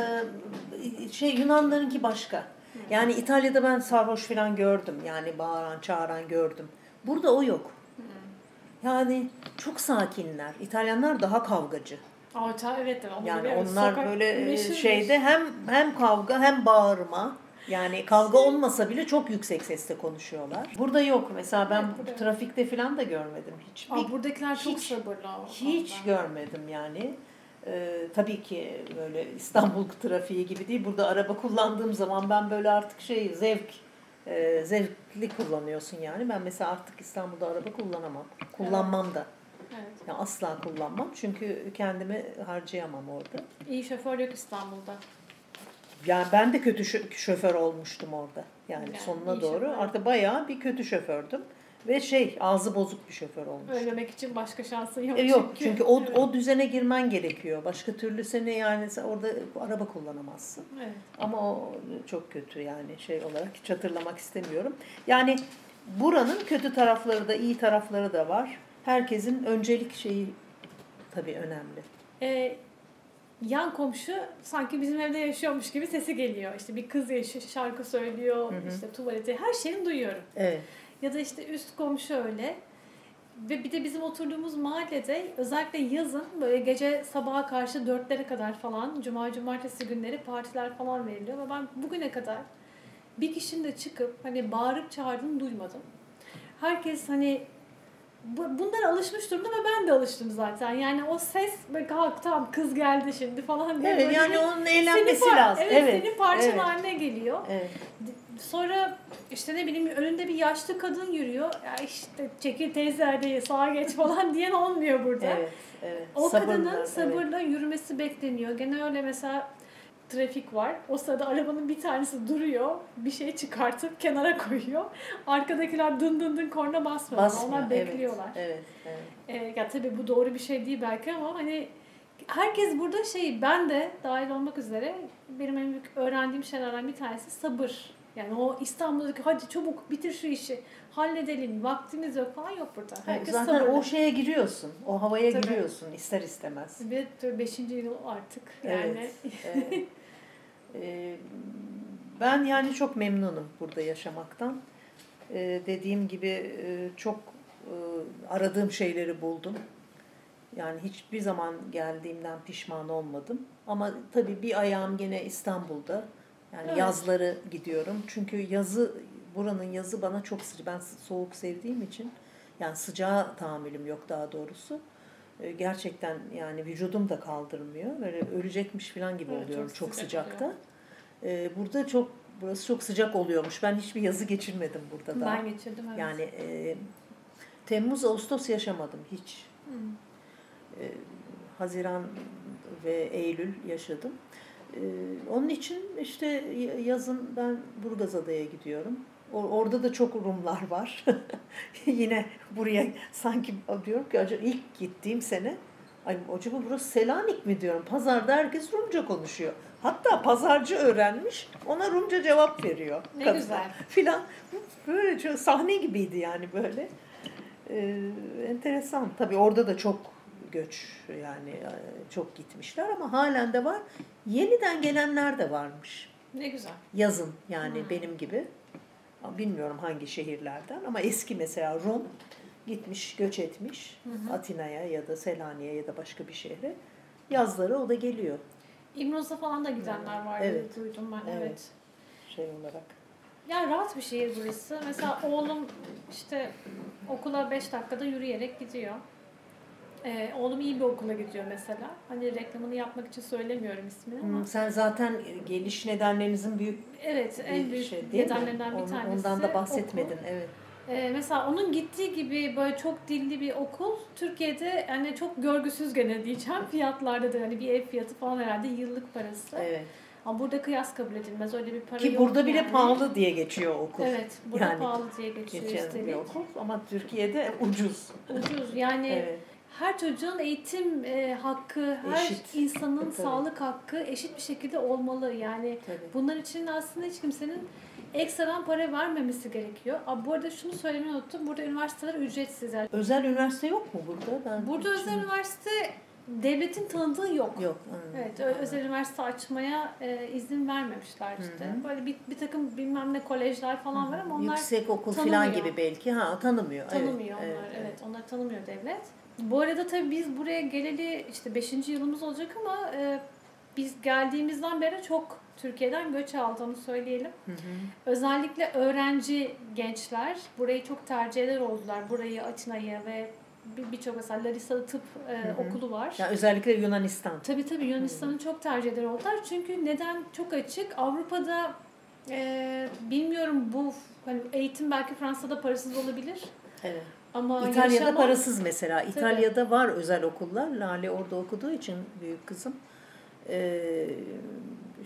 A: şey Yunanlarınki başka. Yani İtalya'da ben sarhoş falan gördüm. Yani bağıran, çağıran gördüm. Burada o yok. Yani çok sakinler. İtalyanlar daha kavgacı.
C: Aa, ta- evet,
A: Yani onlar
C: Sokak
A: böyle e,
C: meşhurdur.
A: şeyde hem hem kavga hem bağırma. Yani kavga olmasa bile çok yüksek sesle konuşuyorlar. Burada yok. Mesela ben
C: Evet, burada.
A: trafikte falan da görmedim hiç.
C: Aa, buradakiler çok
A: hiç-
C: sabırlı. o
A: Hiç
C: konuda.
A: görmedim yani. Ee, tabii ki böyle İstanbul trafiği gibi değil. Burada araba kullandığım zaman ben böyle artık şey zevk e, zevkli kullanıyorsun yani. Ben mesela artık İstanbul'da araba kullanamam. Kullanmam da.
C: Evet.
A: Yani asla kullanmam. Çünkü kendimi harcayamam orada.
C: İyi şoför yok İstanbul'da.
A: Yani ben de kötü şoför olmuştum orada. Yani,
C: Yani
A: sonuna doğru.
C: şoför.
A: Artık bayağı bir kötü şofördüm. Ve şey ağzı bozuk bir şoför olmuştum.
C: Ölmemek için başka şansın yok.
A: E, yok
C: çünkü.
A: çünkü o,
C: Evet.
A: o düzene girmen gerekiyor. Başka türlü seni yani sen orada araba kullanamazsın.
C: Evet.
A: Ama o çok kötü yani şey olarak hiç hatırlamak istemiyorum. Yani buranın kötü tarafları da iyi tarafları da var. Herkesin öncelik şeyi tabii önemli.
C: Ee, yan komşu sanki bizim evde yaşıyormuş gibi sesi geliyor. İşte bir kız yaşıyor, şarkı söylüyor,
A: Hı hı.
C: işte tuvalete, her şeyini duyuyorum.
A: Evet.
C: Ya da işte üst komşu öyle. Ve bir de bizim oturduğumuz mahallede özellikle yazın böyle gece sabaha karşı dörtlere kadar falan cuma cumartesi günleri partiler falan veriliyor. Ve ben bugüne kadar bir kişinin de çıkıp hani bağırıp çağırdığını duymadım. Herkes hani bu- bunlara alışmış durumda ve ben de alıştım zaten. Yani o ses böyle kalk tamam kız geldi şimdi falan diye.
A: Evet yani onun eğlenmesi lazım.
C: Evet,
A: Evet.
C: senin parçan
A: evet.
C: haline geliyor.
A: Evet.
C: Sonra işte ne bileyim önünde bir yaşlı kadın yürüyor. Ya işte çekil teyze hadi sağa geç falan [laughs] diyen olmuyor burada.
A: Evet. Evet.
C: O
A: Sabırlı,
C: kadının
A: evet.
C: sabırla yürümesi bekleniyor. Gene öyle mesela trafik var. O sırada arabanın bir tanesi duruyor. Bir şey çıkartıp kenara koyuyor. Arkadakiler dın dın dın korna basmıyor.
A: Basmıyor,
C: Onlar
A: evet,
C: bekliyorlar.
A: Evet. evet.
C: Ee, ya tabii bu doğru bir şey değil belki ama hani herkes burada şey ben de dahil olmak üzere benim en büyük öğrendiğim şeylerden bir tanesi sabır. Yani o İstanbul'daki hadi çabuk bitir şu işi halledelim vaktimiz yok falan yok burada. Herkes
A: Zaten
C: sabırlı.
A: o şeye giriyorsun. O havaya
C: Tabii.
A: giriyorsun ister istemez.
C: Tabii beşinci yıl artık yani.
A: Evet. evet. [laughs] Ee, ben yani çok memnunum burada yaşamaktan. Ee, dediğim gibi e, çok e, aradığım şeyleri buldum. Yani hiçbir zaman geldiğimden pişman olmadım. Ama tabii bir ayağım gene İstanbul'da. Yani
C: Evet.
A: yazları gidiyorum. Çünkü yazı buranın yazı bana çok sıcak. Ben soğuk sevdiğim için yani sıcağa tahammülüm yok daha doğrusu. Ee, Gerçekten yani vücudum da kaldırmıyor. Böyle ölecekmiş falan gibi
C: Evet,
A: oluyorum
C: çok
A: çok,
C: sıcak
A: sıcakta. Ee, burada çok burası çok sıcak oluyormuş. Ben hiçbir yazı geçirmedim burada da.
C: Ben geçirdim evet.
A: Yani e, Temmuz Ağustos yaşamadım hiç.
C: Hı.
A: E, Haziran ve Eylül yaşadım. E, onun için işte yazın ben Burgazada'ya gidiyorum. O- Orada da çok Rumlar var. [laughs] Yine buraya sanki diyorum ki acaba ilk gittiğim sene ay acaba burası Selanik mi diyorum. Pazarda herkes Rumca konuşuyor. Hatta pazarcı öğrenmiş ona Rumca cevap veriyor.
C: Ne
A: kadına
C: güzel. [laughs]
A: Filan böyle çok sahne gibiydi yani böyle. Ee, enteresan. Tabii orada da çok göç yani e, çok gitmişler ama halen de var. Yeniden gelenler de varmış.
C: Ne güzel.
A: Yazın yani
C: Hmm.
A: benim gibi. Bilmiyorum hangi şehirlerden ama eski mesela Rum gitmiş, göç etmiş. Atina'ya ya da Selanik'e ya da başka bir şehre. Yazları o da geliyor.
C: İmroz'a falan da gidenler var
A: Evet.
C: duydum ben.
A: Evet.
C: Evet.
A: Şey olarak.
C: Ya rahat bir şehir burası. Mesela oğlum işte okula 5 dakikada yürüyerek gidiyor. Ee, oğlum iyi bir okula gidiyor mesela. Hani reklamını yapmak için söylemiyorum ismini ama.
A: Hmm, Sen zaten geliş nedenlerinizin büyük
C: Evet en büyük
A: şey değil mi?
C: nedenlerinden bir tanesi.
A: Ondan da
C: okul.
A: bahsetmedin. Evet.
C: Ee, mesela onun gittiği gibi böyle çok dilli bir okul Türkiye'de yani çok görgüsüz gene diyeceğim [laughs] fiyatlarda da hani bir ev fiyatı falan herhalde yıllık parası.
A: Evet.
C: Ama burada kıyas kabul edilmez öyle bir para
A: Ki
C: yok
A: burada bile
C: yani.
A: pahalı diye geçiyor okul.
C: Evet burada
A: Yani
C: pahalı diye geçiyor
A: Geçen bir okul ama Türkiye'de ucuz.
C: Ucuz yani
A: Evet.
C: Her çocuğun eğitim e, hakkı, her
A: Eşit.
C: insanın
A: Tabii.
C: sağlık hakkı eşit bir şekilde olmalı. Yani
A: Tabii.
C: bunlar için aslında hiç kimsenin ekstradan para vermemesi gerekiyor. Aa, bu arada şunu söylemeyi unuttum. Burada üniversiteler ücretsiz. Yani
A: Özel üniversite yok mu burada? Ben
C: burada
A: hiç-
C: özel üniversite devletin tanıdığı yok.
A: yok. hı.
C: Evet, ö- özel üniversite açmaya e, izin vermemişler işte.
A: Hı hı.
C: Böyle bir, bir takım bilmem ne kolejler falan var ama onlar
A: Yüksek okul falan
C: tanımıyor.
A: gibi belki. Ha tanımıyor.
C: Tanımıyor
A: evet,
C: onlar.
A: evet,
C: Evet, onlar tanımıyor devlet. Bu arada tabii biz buraya geleli işte 5. yılımız olacak ama e, biz geldiğimizden beri çok Türkiye'den göç aldığını söyleyelim.
A: Hı hı.
C: Özellikle öğrenci gençler burayı çok tercih eder oldular. Burayı, Atina'yı ve bir- birçok mesela Larisa Tıp e,
A: Hı hı.
C: okulu var.
A: Ya özellikle Yunanistan.
C: Tabii tabii Yunanistan'ı çok tercih eder oldular. Çünkü neden çok açık? Avrupa'da e, bilmiyorum bu hani eğitim belki Fransa'da parasız olabilir.
A: Evet.
C: Ama
A: İtalya'da
C: yaşama-
A: parasız mesela. İtalya'da var özel okullar. Lale orada okuduğu için büyük kızım. Ee,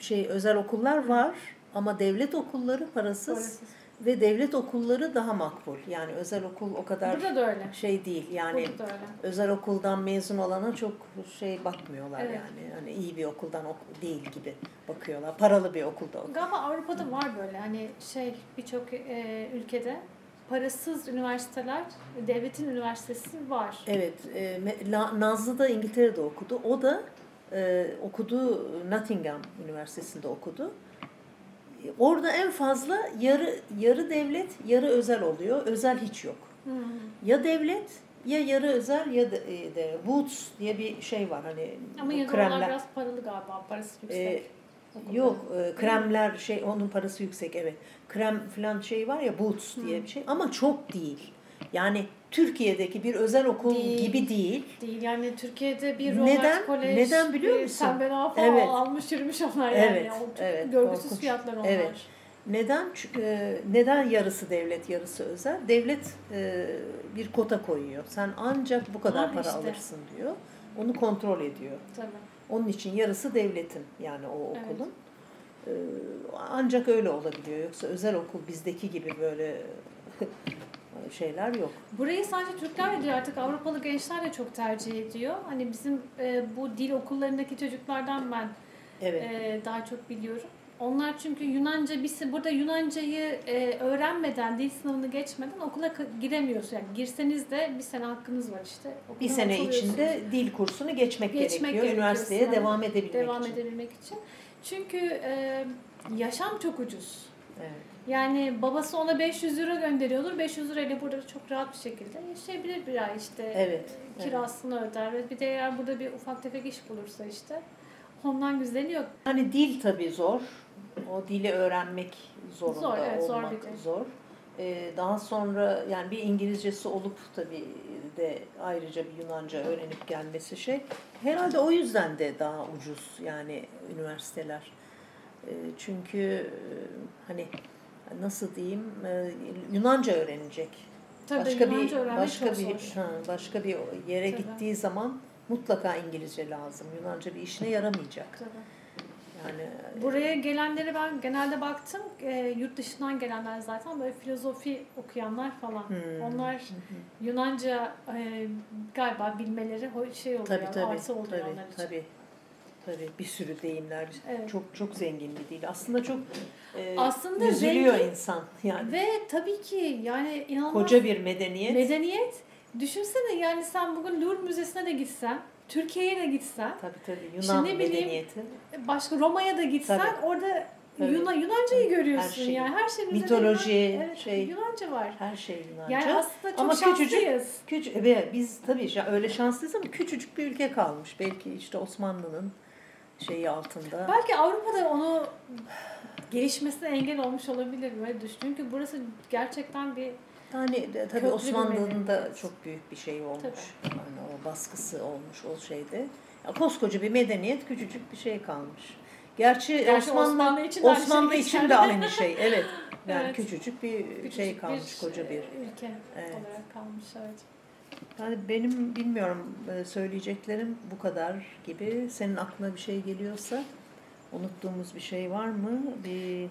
A: şey özel okullar var ama devlet okulları parasız,
C: Parasız.
A: ve devlet okulları daha makbul. Yani özel okul o kadar
C: Burada da öyle.
A: şey değil. Yani
C: Burada da öyle.
A: özel okuldan mezun olana çok şey bakmıyorlar
C: Evet.
A: yani. Yani iyi bir okuldan ok- değil gibi bakıyorlar. Paralı bir okulda okuyor.
C: Galiba Avrupa'da var böyle hani şey birçok e, ülkede parasız üniversiteler, devletin üniversitesi var.
A: Evet, e, Nazlı da İngiltere'de okudu. O da e, okudu Nottingham Üniversitesi'nde okudu. E, Orada en fazla yarı yarı devlet, yarı özel oluyor. Özel hiç yok.
C: Hmm.
A: Ya devlet ya yarı özel ya da e, de Boots diye bir şey var hani
C: Ama de onlar biraz paralı galiba, parası yüksek.
A: Ee,
C: okulların.
A: Yok, e, kremler şey onun parası yüksek evet. Krem falan şey var ya Boots diye bir şey ama çok değil. Yani Türkiye'deki bir özel okul
C: Değil.
A: gibi değil.
C: Değil yani Türkiye'de bir
A: Neden?
C: Robert Kolej,
A: Neden biliyor musun?
C: Sembena falan
A: Evet.
C: almış yürümüş onlar yani.
A: Evet,
C: çok
A: evet,
C: görgüsüz
A: korkunç.
C: fiyatlar onlar.
A: Evet. Neden? Çünkü, e, neden yarısı devlet, yarısı özel? Devlet e, bir kota koyuyor. Sen ancak bu kadar
C: Ha,
A: para
C: işte.
A: alırsın diyor. Onu kontrol ediyor.
C: Tabii.
A: Onun için yarısı devletin yani o okulun. Ee, ancak öyle olabiliyor. Yoksa özel okul bizdeki gibi böyle [laughs] şeyler yok.
C: Burayı sadece Türkler de değil artık Avrupalı gençler de çok tercih ediyor. Hani bizim e, bu dil okullarındaki çocuklardan ben
A: Evet.
C: e, daha çok biliyorum. Onlar çünkü Yunanca bir burada Yunancayı e, öğrenmeden, dil sınavını geçmeden okula giremiyorsun. Yani girseniz de bir sene hakkınız var işte.
A: bir
C: Okuldan
A: sene içinde dil kursunu geçmek,
C: Geçmek
A: gerekiyor.
C: gerekiyor
A: Üniversiteye
C: sınava
A: devam edebilmek
C: devam
A: için.
C: edebilmek için. Çünkü e, yaşam çok ucuz.
A: Evet.
C: Yani babası ona 500 euro gönderiyordur. 500 lira ile burada çok rahat bir şekilde yaşayabilir bir ay işte.
A: Evet,
C: Kirasını öder ve bir de eğer burada bir ufak tefek iş bulursa işte ondan güzeli yok.
A: Hani dil tabii zor. O dili öğrenmek zorunda
C: Zor, evet, zor
A: olmak
C: bir dil.
A: zor. Ee, daha sonra yani bir İngilizcesi olup tabii de ayrıca bir Yunanca öğrenip gelmesi şey. Herhalde o yüzden de daha ucuz yani üniversiteler. Ee, çünkü e, hani nasıl diyeyim e, Yunanca öğrenecek.
C: Tabii
A: başka
C: Yunanca
A: bir başka bir
C: zor.
A: ha, başka bir yere
C: Tabii.
A: gittiği zaman mutlaka İngilizce lazım. Yunanca bir işine yaramayacak.
C: Tabii.
A: Yani
C: Buraya gelenleri ben genelde baktım. E, yurt dışından gelenler zaten böyle filozofi okuyanlar falan.
A: Hmm.
C: Onlar Yunanca e, galiba bilmeleri şey oluyor,
A: tabii tabii
C: artı oluyor
A: tabii
C: onlar için.
A: tabii. Tabii bir sürü deyimler.
C: Evet.
A: Çok çok zengin bir dil. Aslında çok e,
C: Aslında
A: üzülüyor
C: zengin
A: insan. Yani
C: Ve tabii ki yani inanılmaz
A: koca bir medeniyet.
C: medeniyet. Düşünsene yani sen bugün Louvre Müzesi'ne de gitsen, Türkiye'ye de gitsen,
A: tabii tabii Yunan
C: bileyim,
A: medeniyeti.
C: başka Roma'ya da gitsen
A: Tabii.
C: orada
A: Tabii.
C: Yunan Yunancayı görüyorsun
A: Her şey.
C: yani her şeyin
A: Mitoloji,
C: Yunan- evet,
A: şey.
C: Yunanca var.
A: Her şey Yunanca.
C: Yani aslında çok
A: Ama küçücük-
C: şanslıyız.
A: Küçük, evet, biz tabii öyle şanslıyız ama küçücük bir ülke kalmış. Belki işte Osmanlı'nın şeyi altında.
C: Belki Avrupa'da onu gelişmesine engel olmuş olabilir böyle düşün. Çünkü burası gerçekten bir
A: Yani de, tabii
C: Köklü bir
A: Osmanlı'nın da çok büyük bir şey olmuş.
C: Tabii.
A: Yani o baskısı olmuş o şeyde. Ya koskoca bir medeniyet küçücük bir şey kalmış. Gerçi,
C: Gerçi
A: Osmanlı
C: Osmanlı için de aynı
A: Osmanlı
C: şey
A: için de aynı şey. Evet. [laughs] Yani
C: Evet.
A: küçücük bir
C: küçücük
A: şey kalmış koca bir.
C: e, ülke
A: Evet.
C: olarak kalmış evet.
A: Yani benim bilmiyorum e, söyleyeceklerim bu kadar gibi. Senin aklına bir şey geliyorsa unuttuğumuz bir şey var mı? Bir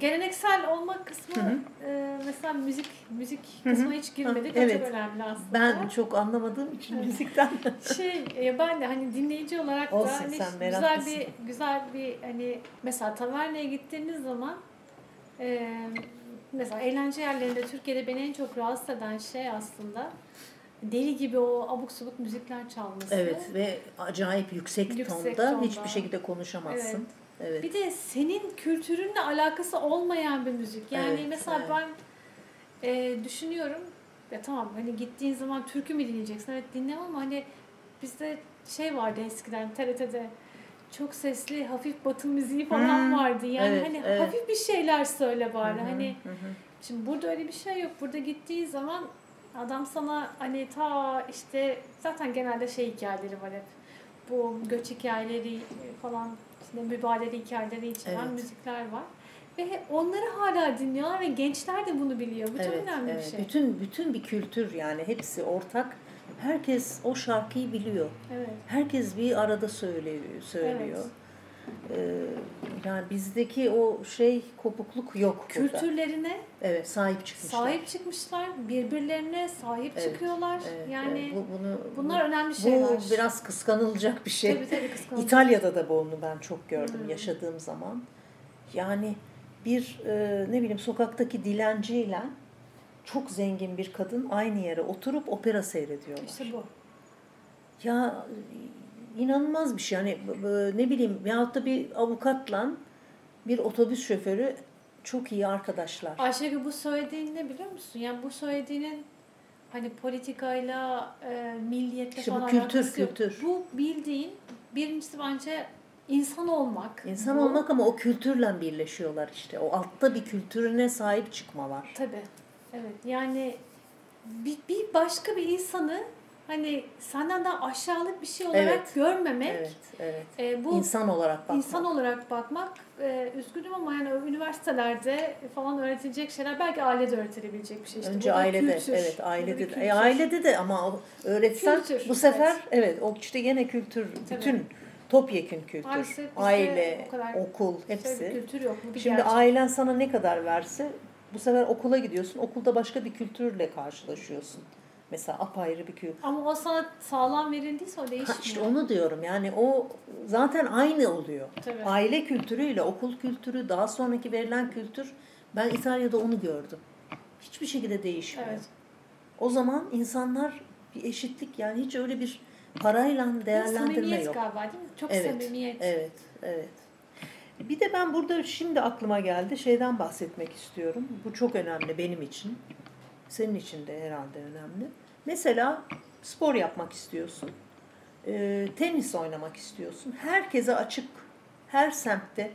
C: Geleneksel olmak kısmı
A: Hı hı.
C: e, mesela müzik müzik
A: Hı hı.
C: kısmına hiç girmedik.
A: Ha, evet.
C: çok önemli aslında.
A: ben çok anlamadığım için
C: Evet.
A: müzikten. [laughs]
C: şey e, ben de hani dinleyici olarak
A: Olsun,
C: da hani
A: sen
C: güzel bir güzel bir hani mesela taverneye gittiğiniz zaman e, mesela eğlence yerlerinde Türkiye'de beni en çok rahatsız eden şey aslında deli gibi o abuk subuk müzikler çalması.
A: evet ve acayip yüksek,
C: Yüksek
A: tonda,
C: tonda.
A: hiçbir şekilde konuşamazsın. Evet.
C: Bir de senin kültürünle alakası olmayan bir müzik. Yani
A: Evet,
C: mesela
A: evet.
C: ben e, düşünüyorum ya tamam hani gittiğin zaman türkü mü dinleyeceksin? Evet dinlemem ama hani bizde şey vardı eskiden TRT'de çok sesli hafif batı müziği falan
A: Hmm,
C: vardı. Yani
A: evet,
C: hani
A: evet.
C: hafif bir şeyler söyle bari.
A: Hı hı,
C: Hani
A: hı.
C: Şimdi burada öyle bir şey yok. Burada gittiği zaman adam sana hani ta işte zaten genelde şey hikayeleri var hep. Bu göç hikayeleri falan işte mübadele hikayeleri içeren
A: Evet.
C: müzikler var. Ve onları hala dinliyorlar ve gençler de bunu biliyor. Bu çok
A: Evet,
C: önemli
A: evet.
C: bir şey.
A: Bütün bütün bir kültür yani hepsi ortak. Herkes o şarkıyı biliyor.
C: Evet.
A: Herkes bir arada söylüyor. söylüyor. Ee, yani bizdeki o şey kopukluk yok burada.
C: Kültürlerine
A: Evet, sahip çıkmışlar.
C: sahip çıkmışlar. Birbirlerine sahip
A: Evet,
C: çıkıyorlar.
A: Evet,
C: yani
A: evet. bu, bunu,
C: bunlar önemli
A: bu,
C: şeyler.
A: bu biraz kıskanılacak bir şey.
C: Tabii tabii kıskanılacak.
A: İtalya'da da bunu ben çok gördüm
C: Hmm.
A: yaşadığım zaman. Yani bir e, ne bileyim sokaktaki dilenciyle çok zengin bir kadın aynı yere oturup opera seyrediyorlar.
C: İşte bu.
A: Ya inanılmaz bir şey. B- ne bileyim veyahut da bir avukatla bir otobüs şoförü çok iyi arkadaşlar.
C: Ayşegül bu söylediğin ne biliyor musun? Yani bu söylediğinin hani politikayla, e, milliyetle
A: İşte bu
C: falan
A: kültür,
C: alakası yok.
A: kültür.
C: Bu bildiğin birincisi bence insan olmak.
A: İnsan
C: Bu-
A: olmak ama o kültürle birleşiyorlar işte. O altta bir kültürüne sahip çıkmalar.
C: Tabii. Evet. Yani bir, bir başka bir insanı hani senden daha aşağılık bir şey olarak
A: Evet.
C: görmemek.
A: Evet, evet.
C: e, bu
A: İnsan olarak bakmak.
C: İnsan olarak bakmak, e, üzgünüm ama yani üniversitelerde falan öğretilecek şeyler belki ailede öğretilebilecek bir şey. İşte
A: Önce ailede,
C: kültür.
A: evet ailede.
C: kültür.
A: E, ailede de ama öğretsen
C: Kültür,
A: bu sefer
C: evet.
A: evet. o işte gene kültür, bütün topyekün kültür.
C: Maalesef
A: Aile, okul
C: bir
A: hepsi.
C: kültür yok. Bu bir
A: Şimdi
C: gerçek.
A: ailen sana ne kadar verse bu sefer okula gidiyorsun. Okulda başka bir kültürle karşılaşıyorsun. Mesela apayrı bir kültür.
C: Ama o sana sağlam verildiyse o
A: Ha,
C: değişmiyor.
A: işte onu diyorum. Yani o zaten aynı oluyor.
C: Tabii.
A: Aile kültürüyle okul kültürü, daha sonraki verilen kültür ben İtalya'da onu gördüm. Hiçbir şekilde değişmiyor.
C: Evet.
A: O zaman insanlar bir eşitlik yani hiç öyle bir parayla değerlendirme
C: samimiyet
A: yok.
C: galiba değil mi? Çok
A: Evet,
C: samimiyet.
A: Evet, evet. Bir de ben burada şimdi aklıma geldi şeyden bahsetmek istiyorum. Bu çok önemli benim için. Senin için de herhalde önemli. Mesela spor yapmak istiyorsun. Ee, tenis oynamak istiyorsun. Herkese açık. Her semtte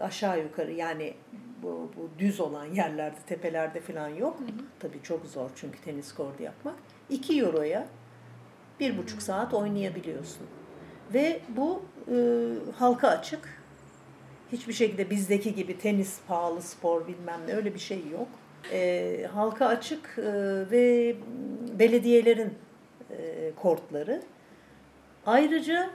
A: aşağı yukarı yani bu, bu düz olan yerlerde, tepelerde falan yok. Tabii çok zor çünkü tenis kordu yapmak. 2 euroya bir buçuk saat oynayabiliyorsun. Ve bu e, halka açık. Hiçbir şekilde bizdeki gibi tenis pahalı spor bilmem ne öyle bir şey yok. E, halka açık e, ve belediyelerin e, kortları. Ayrıca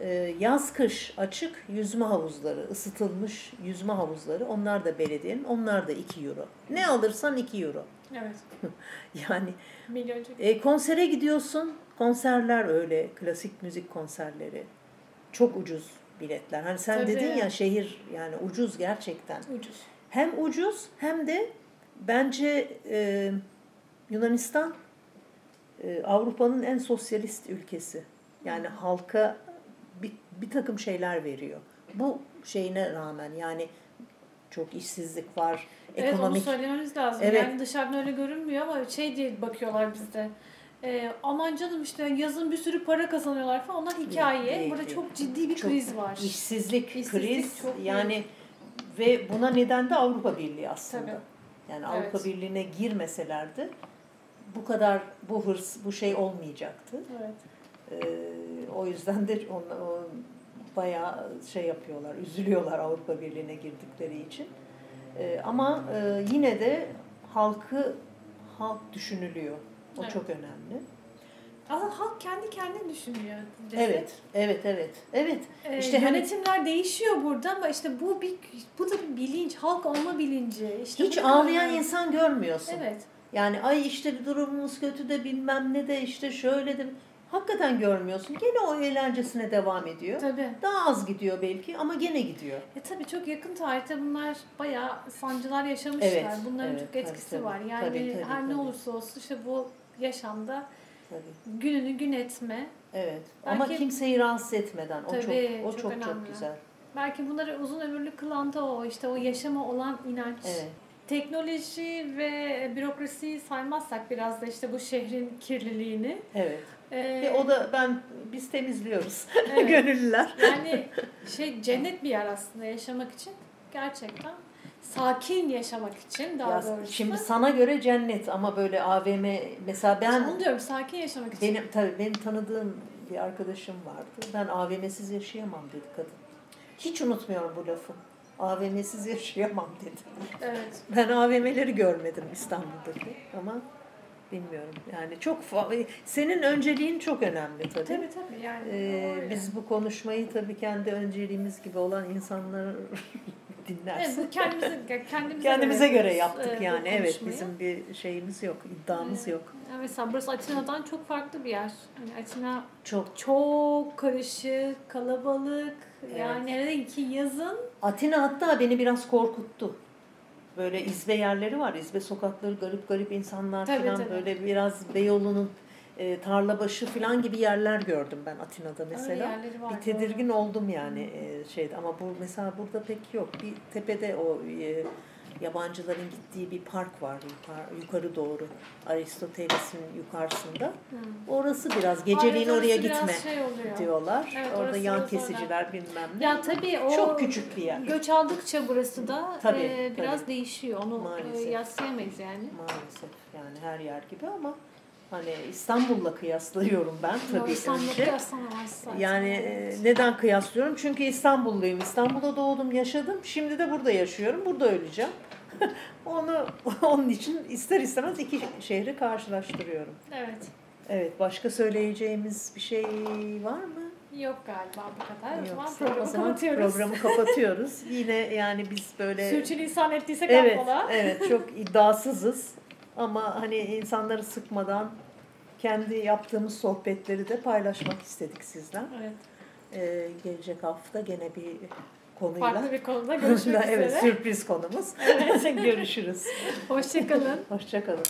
A: e, yaz kış açık yüzme havuzları, ısıtılmış yüzme havuzları. Onlar da belediyenin, onlar da 2 euro. Ne alırsan 2 euro.
C: Evet. [laughs]
A: Yani
C: Milyoncu.
A: e, konsere gidiyorsun. Konserler öyle. Klasik müzik konserleri. Çok ucuz biletler. Hani sen
C: Tabii.
A: dedin ya şehir yani ucuz gerçekten.
C: Ucuz.
A: Hem ucuz hem de bence e, Yunanistan e, Avrupa'nın en sosyalist ülkesi. Yani halka bir, bir takım şeyler veriyor. Bu şeyine rağmen yani çok işsizlik var.
C: Evet onu
A: Ekonomik
C: söylememiz lazım.
A: Evet.
C: Yani dışarıdan öyle görünmüyor ama şey diye bakıyorlar bizde. e, aman canım işte yazın bir sürü para kazanıyorlar falan onlar hikaye.
A: Değil,
C: Burada
A: değil.
C: çok ciddi bir
A: Çok
C: kriz var.
A: İşsizlik,
C: İşsizlik
A: kriz
C: çok büyük.
A: yani ve buna neden de Avrupa Birliği aslında.
C: Tabii.
A: Yani Avrupa
C: Evet.
A: Birliği'ne girmeselerdi bu kadar bu hırs, bu şey olmayacaktı.
C: Evet.
A: Ee, o yüzden de on, o, bayağı şey yapıyorlar, üzülüyorlar Avrupa Birliği'ne girdikleri için. Ee, ama e, yine de halkı halk düşünülüyor. O
C: Evet.
A: çok önemli.
C: Aslında halk kendi kendine düşünüyor. desek.
A: Evet, evet, evet. Evet.
C: Ee,
A: İşte hani-
C: yönetimler değişiyor burada ama işte bu bir bu da bir bilinç, halk olma bilinci. İşte
A: Hiç ağlayan
C: önemli.
A: insan görmüyorsun.
C: Evet.
A: Yani ay işte durumumuz kötü de bilmem ne de işte şöyle de hakikaten görmüyorsun. Gene o eğlencesine devam ediyor.
C: Tabii.
A: Daha az gidiyor belki ama gene gidiyor.
C: E tabii çok yakın tarihte bunlar bayağı sancılar yaşamışlar.
A: Evet,
C: Bunların
A: evet,
C: çok etkisi
A: tabii.
C: var. Yani
A: Tabii, tabii,
C: her ne
A: tabii.
C: olursa olsun işte bu yaşamda
A: Tabii.
C: gününü gün etme.
A: Evet. Ama
C: Belki-
A: kimseyi rahatsız etmeden. O
C: Tabii,
A: çok o
C: çok
A: çok çok,
C: önemli.
A: güzel.
C: Belki bunları uzun ömürlü kılan da o işte o yaşama olan inanç.
A: Evet.
C: Teknoloji ve bürokrasiyi saymazsak biraz da işte bu şehrin kirliliğini.
A: Evet.
C: Ee,
A: Ve o da ben biz temizliyoruz. [laughs]
C: evet.
A: Gönüllüler.
C: Yani [laughs] şey cennet bir yer aslında yaşamak için. Gerçekten. Sakin yaşamak için daha
A: Ya,
C: doğrusu.
A: şimdi sana göre cennet ama böyle AVM mesela ben
C: Onu diyorum sakin yaşamak için.
A: benim tabii benim tanıdığım bir arkadaşım vardı. Ben AVM'siz yaşayamam dedi kadın. Hiç unutmuyorum bu lafı. AVM'siz yaşayamam dedi.
C: Evet.
A: Ben AVM'leri görmedim İstanbul'daki ama bilmiyorum. Yani çok senin önceliğin çok önemli tabii.
C: Tabii tabii yani.
A: Ee, biz bu konuşmayı tabii kendi önceliğimiz gibi olan insanlar
C: Evet,
A: dinlersin.
C: bu kendimize, [laughs] kendimize,
A: Kendimize göre
C: yapıyoruz,
A: yaptık
C: e,
A: yani. Evet bizim bir şeyimiz yok, iddiamız
C: Evet.
A: yok.
C: Yani mesela burası Atina'dan çok farklı bir yer. Hani Atina
A: Çok.
C: çok karışık, kalabalık.
A: Evet.
C: Yani nerede ki yazın
A: Atina hatta beni biraz korkuttu. Böyle izbe yerleri var, izbe sokakları, garip garip insanlar
C: Tabii,
A: falan
C: tabii.
A: böyle biraz Beyoğlu'nun e, tarlabaşı falan gibi yerler gördüm ben Atina'da mesela.
C: var.
A: Bir tedirgin oldum yani e, şeyde ama bu mesela burada pek yok. Bir tepede o e, yabancıların gittiği bir park var yukarı, yukarı doğru. Aristoteles'in yukarısında.
C: Hı.
A: Orası biraz geceliğin
C: Orası
A: oraya gitme
C: şey oluyor.
A: diyorlar.
C: Evet,
A: Orada yan kesiciler bilmem ne.
C: Ya tabii o
A: Çok küçük bir yer.
C: göç aldıkça burası da
A: Tabii,
C: e, biraz
A: tabii.
C: değişiyor. Onu
A: Maalesef.
C: e, yaslayamayız yani.
A: Maalesef yani her yer gibi ama hani İstanbul'la kıyaslıyorum ben tabii
C: İstanbul'da
A: önce.
C: kıyaslanamaz zaten.
A: Yani e, neden kıyaslıyorum? Çünkü İstanbulluyum. İstanbul'da doğdum, yaşadım. Şimdi de burada yaşıyorum. Burada öleceğim. [laughs] Onu [laughs] onun için ister istemez iki şehri karşılaştırıyorum.
C: Evet.
A: Evet, başka söyleyeceğimiz bir şey var mı?
C: Yok galiba bu kadar. O zaman
A: Yoksa
C: programı
A: o zaman
C: kapatıyoruz.
A: programı kapatıyoruz. Yine yani biz böyle
C: Sürçülisan ettiysek
A: Evet,
C: affola.
A: evet çok iddiasızız. Ama hani insanları sıkmadan kendi yaptığımız sohbetleri de paylaşmak istedik sizden.
C: Evet.
A: Ee, gelecek hafta gene bir konuyla.
C: Farklı bir konuda [laughs] görüşmek
A: evet,
C: üzere.
A: sürpriz konumuz. [laughs] Görüşürüz.
C: Hoşçakalın.
A: Hoşçakalın.